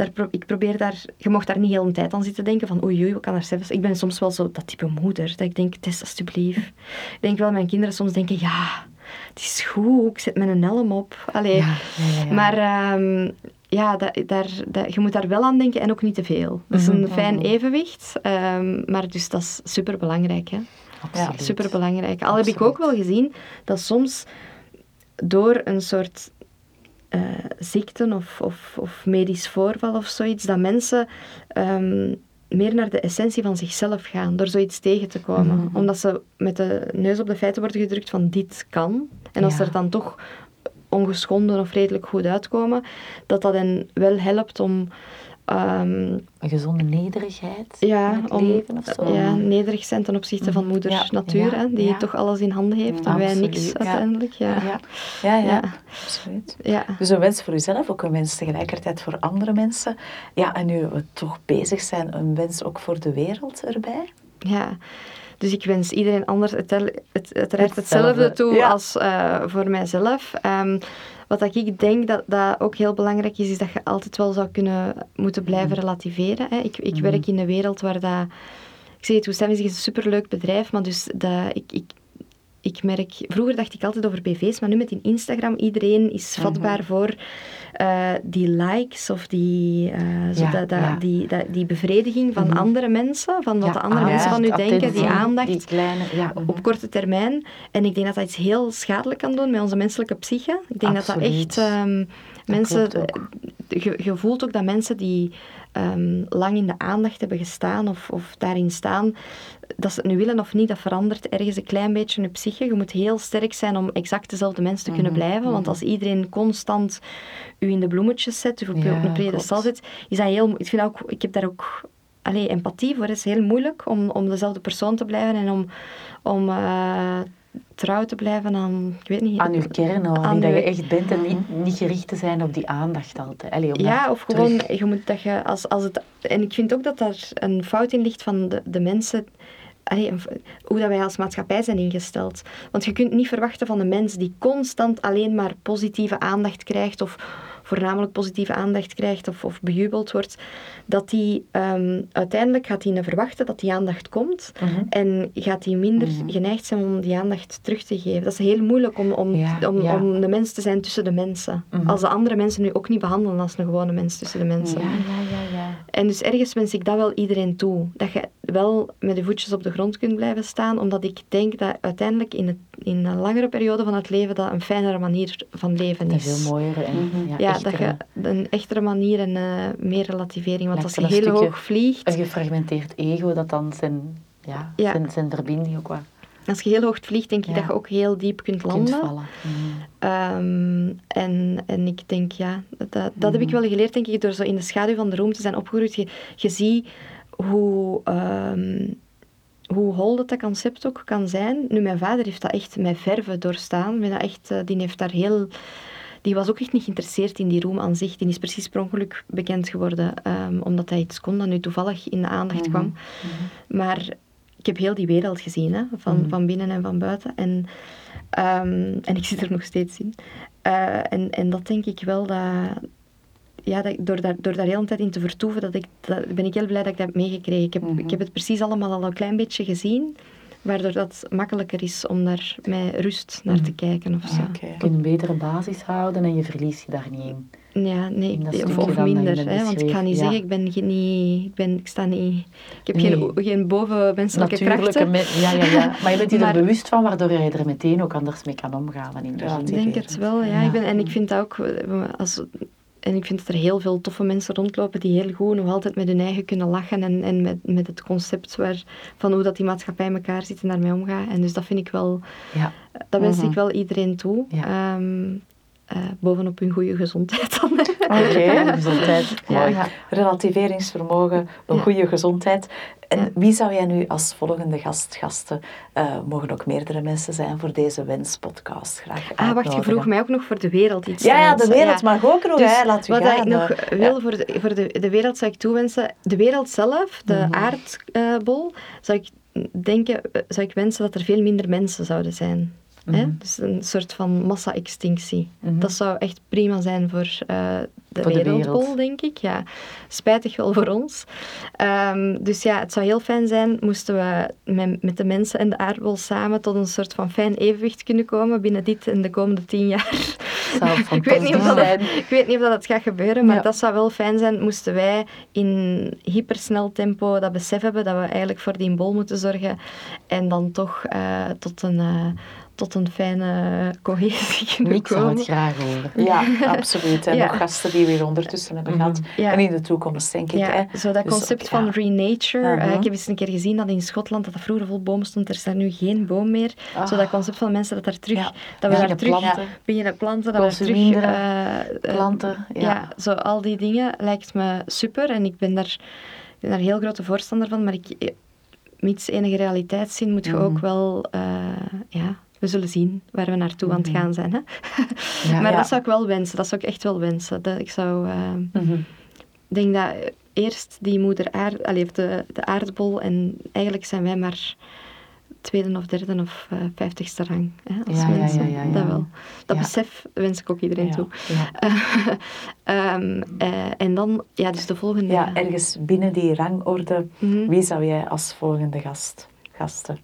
daar, ik probeer daar, je mocht daar niet heel een tijd aan zitten denken van oei oei, wat kan er zelfs. Ik ben soms wel zo dat type moeder, dat ik denk, test alsjeblieft. Ik denk wel, mijn kinderen soms denken, ja, het is goed, ik zet mijn helm op. Allee, Ja, ja, ja. maar ehm, ja, dat, daar, dat, je moet daar wel aan denken en ook niet te veel. Dat is een Mhm. fijn evenwicht, ehm, maar dus dat is superbelangrijk. Hè? Absoluut. Superbelangrijk. Al heb ik ook wel gezien dat soms door een soort eh, ziekte of, of, of medisch voorval of zoiets, dat mensen ehm, meer naar de essentie van zichzelf gaan, door zoiets tegen te komen. Mhm. Omdat ze met de neus op de feiten worden gedrukt van dit kan. En als Ja. ze er dan toch ongeschonden of redelijk goed uitkomen, dat dat hen wel helpt om ehm, Een gezonde nederigheid ja, in het om leven of zo. ja, nederig zijn ten opzichte van moeder Ja, natuur, ja, hè, die toch alles in handen heeft en wij niks uiteindelijk. Ja. Ja, ja, absoluut. Ja. Dus een wens voor uzelf, ook een wens tegelijkertijd voor andere mensen. Ja, en nu we toch bezig zijn, een wens ook voor de wereld erbij. Ja, dus ik wens iedereen anders het, het, uiteraard Hetzelfde, hetzelfde toe als eh, voor mijzelf. Ehm, wat dat ik denk dat, dat ook heel belangrijk is, is dat je altijd wel zou kunnen moeten blijven relativeren. Hè. Ik, ik werk in een wereld waar dat... Ik zeg het, Woestijn is een superleuk bedrijf, maar dus dat, ik, ik, ik merk... Vroeger dacht ik altijd over BV's, maar nu met in Instagram, iedereen is vatbaar voor eh, die likes of die, eh, zo Ja, dat, dat, ja. die, dat, die bevrediging van andere mensen, van wat Ja, de andere aandacht, mensen van u denken, die aandacht Die kleine, ja. mhm. op korte termijn. En ik denk dat dat iets heel schadelijk kan doen met onze menselijke psyche. Ik denk dat dat echt mensen. Je, je voelt ook dat mensen die ehm, lang in de aandacht hebben gestaan of, of daarin staan, dat ze het nu willen of niet, dat verandert ergens een klein beetje je psyche. Je moet heel sterk zijn om exact dezelfde mens te Mhm, kunnen blijven. Want als iedereen constant u in de bloemetjes zet, of op, Ja, op een pedestal klopt. zet, is dat heel... Ik, vind ook, ik heb daar ook allee, empathie voor. Het is heel moeilijk om, om dezelfde persoon te blijven en om, om eh, trouw te blijven aan... Ik weet niet... Aan uw kern, aan wie dat je echt bent en niet, niet gericht te zijn op die aandacht altijd. Allee, Ja, of gewoon, terug- je moet dat je als, als het... En ik vind ook dat daar een fout in ligt van de, de mensen... Allee, hoe dat wij als maatschappij zijn ingesteld. Want je kunt niet verwachten van een mens die constant alleen maar positieve aandacht krijgt, of voornamelijk positieve aandacht krijgt, of, of bejubeld wordt, dat die ehm, uiteindelijk gaat hij verwachten dat die aandacht komt. Mhm. En gaat hij minder geneigd zijn om die aandacht terug te geven. Dat is heel moeilijk om, om, Ja, om, ja. om de mens te zijn tussen de mensen. Mhm. Als de andere mensen nu ook niet behandelen als een gewone mens tussen de mensen. Ja, ja, ja, ja. En dus ergens wens ik dat wel iedereen toe. Dat je wel met je voetjes op de grond kunt blijven staan, omdat ik denk dat uiteindelijk in het, in een langere periode van het leven dat een fijnere manier van leven Een is. veel mooiere en ja. Dat je een echtere manier en eh, meer relativering. Want als je wel heel stukje- hoog vliegt, Een gefragmenteerd ego dat dan zijn, ja, Ja. zijn, zijn verbinding ook wat als je heel hoog vliegt, denk ik dat je ook heel diep kunt kunt landen. vallen. Mhm. Ehm, en, en ik denk, ja, dat, dat heb ik wel geleerd, denk ik, door zo in de schaduw van de room te zijn opgegroeid. Je, je ziet hoe, ehm, hoe hol dat, dat concept ook kan zijn. Nu, mijn vader heeft dat echt met verven doorstaan. Dat echt, eh, die heeft daar heel... Die was ook echt niet geïnteresseerd in die room aan zich. Die is precies per ongeluk bekend geworden, ehm, omdat hij iets kon dat nu toevallig in de aandacht kwam. Maar ik heb heel die wereld gezien, hè, van, Mhm. van binnen en van buiten. En, ehm, en ik zit er nog steeds in. Eh, en, en dat denk ik wel dat... Ja, dat, door, daar, door daar heel een tijd in te vertoeven, dat ik, dat, ben ik heel blij dat ik dat heb meegekregen. Ik heb, Mhm. ik heb het precies allemaal al een klein beetje gezien, waardoor dat makkelijker is om daar met rust naar te kijken of zo. Oké. Je kunt een betere basis houden en je verliest je daar niet in. Ja, nee, In of, of minder. Hè, want ik ga niet ja. zeggen, ik ben, geen, niet, ik, ben, ik sta niet... Ik heb Nee. geen, geen bovenmenselijke Natuurlijke krachten. me- ja, ja, ja. Maar je bent je Maar- er bewust van, waardoor je er meteen ook anders mee kan omgaan. In de Ja, Ik denk het wel, ja. Ja. Ik ben, en ik vind dat ook... eh, Als, en ik vind dat er heel veel toffe mensen rondlopen die heel goed nog altijd met hun eigen kunnen lachen en, en met, met het concept waar, van hoe dat die maatschappij in elkaar zit en daarmee omgaat. En dus dat vind ik wel... Ja. Dat wens Mhm. ik wel iedereen toe. Ja. Ehm, eh, bovenop hun goede gezondheid dan. Oké. Gezondheid. Ja. Relativeringsvermogen, een Ja. goede gezondheid. En Ja. wie zou jij nu als volgende gast, gasten, eh, mogen ook meerdere mensen zijn voor deze wenspodcast graag Ah, wacht, je vroeg mij ook nog voor de wereld iets Ja, ja, de wereld mag ook nog, Dus hè, laat u wat gaan. ik nog eh. wil voor, de, voor de, de wereld zou ik toewensen, de wereld zelf, de Mhm. aardbol, zou ik denken, zou ik wensen dat er veel minder mensen zouden zijn. Hè? Mhm. Dus een soort van massa-extinctie. Mhm. Dat zou echt prima zijn voor eh, de Voor de wereldbol, wereld. denk ik. Ja. Spijtig wel voor ons. Ehm, dus ja, het zou heel fijn zijn moesten we met, met de mensen en de aardbol samen tot een soort van fijn evenwicht kunnen komen binnen dit en de komende tien jaar. Zou ik, weet niet of dat, ik weet niet of dat het gaat gebeuren, maar Ja. dat zou wel fijn zijn moesten wij in hypersnel tempo dat besef hebben dat we eigenlijk voor die bol moeten zorgen en dan toch eh, tot een... eh, tot een fijne cohesie kunnen Ik zou komen. het graag horen. Ja, absoluut. En Ja. nog gasten die we hier ondertussen hebben Mhm. gehad. Ja. En in de toekomst, denk ik. Ja, Hè. zo dat Dus, concept ja. van renature. eh, Mhm. ik heb eens een keer gezien dat in Schotland dat er vroeger vol bomen stond. Er is daar nu geen boom meer. Ah. Zo dat concept van mensen dat daar terug, Ja. dat we daar terug planten. beginnen planten, dat we terug eh, eh, planten, ja. ja. zo al die dingen lijkt me super en ik ben daar, ik ben daar heel grote voorstander van. Maar ik, eh, mits enige realiteitszin moet je Mhm. ook wel, eh, ja, we zullen zien waar we naartoe aan het gaan zijn. Hè? Ja. maar Ja. dat zou ik wel wensen, dat zou ik echt wel wensen. Dat, ik zou... Mhm. ik denk dat eerst die moeder of de, de aardbol en eigenlijk zijn wij maar tweede of derde of eh, vijftigste rang hè, als Ja, mensen. ja, ja, ja. Dat wel. Dat besef wens ik ook iedereen toe. Ehm, eh, en dan, ja, dus de volgende. Ja, ergens binnen die rangorde, Mhm. wie zou jij als volgende gast, gasten?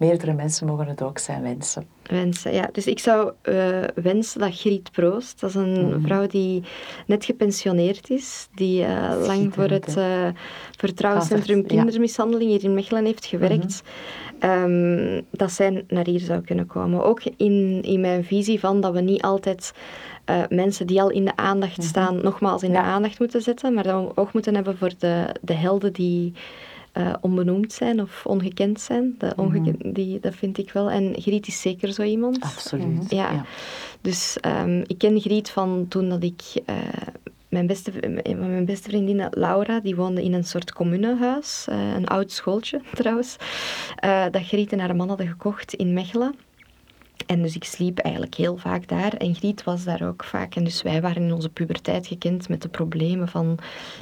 Meerdere mensen mogen het ook zijn wensen. wensen. Ja, dus ik zou eh, wensen dat Griet Proost, dat is een Mhm. vrouw die net gepensioneerd is, die eh, lang voor het eh Vertrouwenscentrum. Kindermishandeling hier in Mechelen heeft gewerkt, ehm, dat zij naar hier zou kunnen komen. Ook in, in mijn visie van dat we niet altijd mensen die al in de aandacht staan, nogmaals in Ja. de aandacht moeten zetten, maar dat we oog moeten hebben voor de, de helden die eh, onbenoemd zijn of ongekend zijn. De ongeken- die, dat vind ik wel. En Griet is zeker zo iemand. Absoluut. Ja. Ja. Dus ehm, ik ken Griet van toen dat ik... eh, mijn, beste, mijn beste vriendin Laura, die woonde in een soort communehuis. eh, een oud schooltje trouwens. dat Griet en haar man hadden gekocht in Mechelen. En dus ik sliep eigenlijk heel vaak daar. En Griet was daar ook vaak. En dus wij waren in onze puberteit gekend met de problemen van...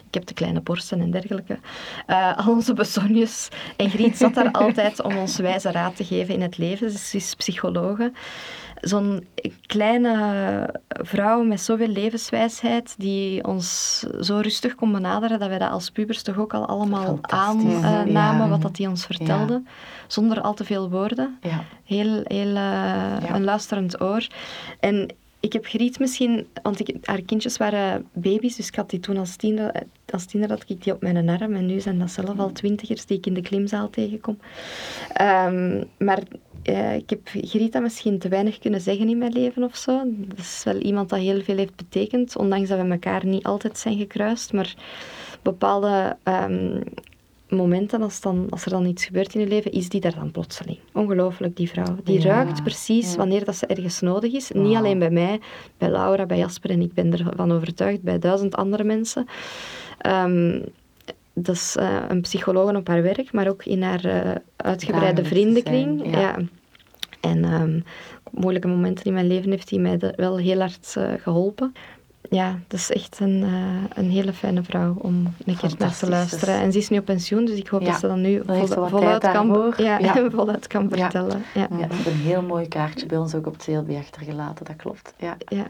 Ik heb de kleine borsten en dergelijke. Eh, al onze besonjes. En Griet zat daar altijd om ons wijze raad te geven in het leven. Ze is psychologe. Zo'n kleine vrouw met zoveel levenswijsheid die ons zo rustig kon benaderen dat wij dat als pubers toch ook al allemaal aannamen Ja. wat dat die ons vertelde. Zonder al te veel woorden Ja. heel, heel eh, een luisterend oor. En ik heb Griet misschien, want ik, haar kindjes waren baby's, dus ik had die toen als tiener, als tiener had ik die op mijn arm en nu zijn dat zelf al twintigers die ik in de klimzaal tegenkom. Ehm, maar eh, ik heb Grita misschien te weinig kunnen zeggen in mijn leven of zo. Dat is wel iemand dat heel veel heeft betekend, ondanks dat we elkaar niet altijd zijn gekruist. Maar bepaalde ehm, momenten, als, dan, als er dan iets gebeurt in je leven, is die daar dan plotseling. Ongelooflijk, die vrouw. Die Ja, ruikt precies ja. wanneer dat ze ergens nodig is. Niet alleen bij mij, bij Laura, bij Jasper en ik ben ervan overtuigd, bij duizend andere mensen. Ehm, dat is eh, een psycholoog op haar werk, maar ook in haar eh, uitgebreide vriendenkring. zijn, ja. ja. En ehm, moeilijke momenten in mijn leven heeft hij mij wel heel hard eh, geholpen. Ja, dat is echt een, eh, een hele fijne vrouw om een keer naar te luisteren. dus- En ze is nu op pensioen, dus ik hoop Ja, dat ze dan nu ze voluit, kan, ja, Ja. voluit kan vertellen. Ja. Ja, ze hebben een heel mooi kaartje bij ons ook op het CLB achtergelaten, dat klopt. Ja. Ja.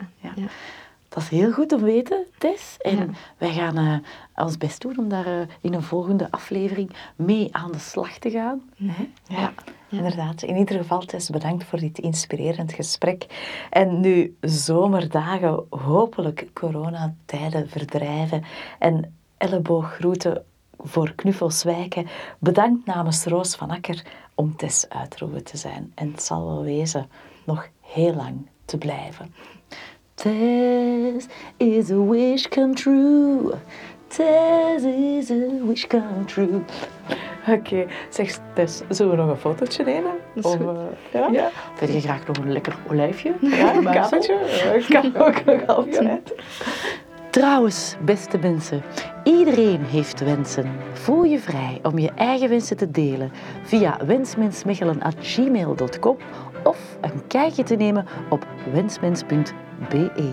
Dat is heel goed om te weten, Tess. En Ja. wij gaan eh, ons best doen om daar eh, in een volgende aflevering mee aan de slag te gaan. Hè? Ja, inderdaad. In ieder geval, Tess, bedankt voor dit inspirerend gesprek. En nu zomerdagen, hopelijk coronatijden verdrijven en ellebooggroeten voor knuffels wijken. Bedankt namens Roos van Akker om Tess Uitroeven te zijn. En het zal wel wezen nog heel lang te blijven. Tess is a wish come true. Tess is a wish come true. Oké, zeg Tess, zullen we nog een fotootje nemen? Of, eh, ja? Ja. Wil je graag nog een lekker olijfje? Ja, een kamertje. Kan ook nog altijd. Trouwens, beste mensen, iedereen heeft wensen. Voel je vrij om je eigen wensen te delen via wensmensmechelen.gmail.com of een kijkje te nemen op wensmens.be.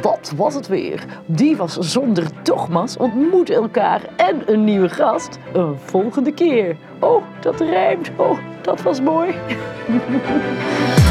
Dat was het weer. Die was zonder dogma's ontmoet elkaar en een nieuwe gast. Een volgende keer. Oh, dat rijmt. Oh, dat was mooi.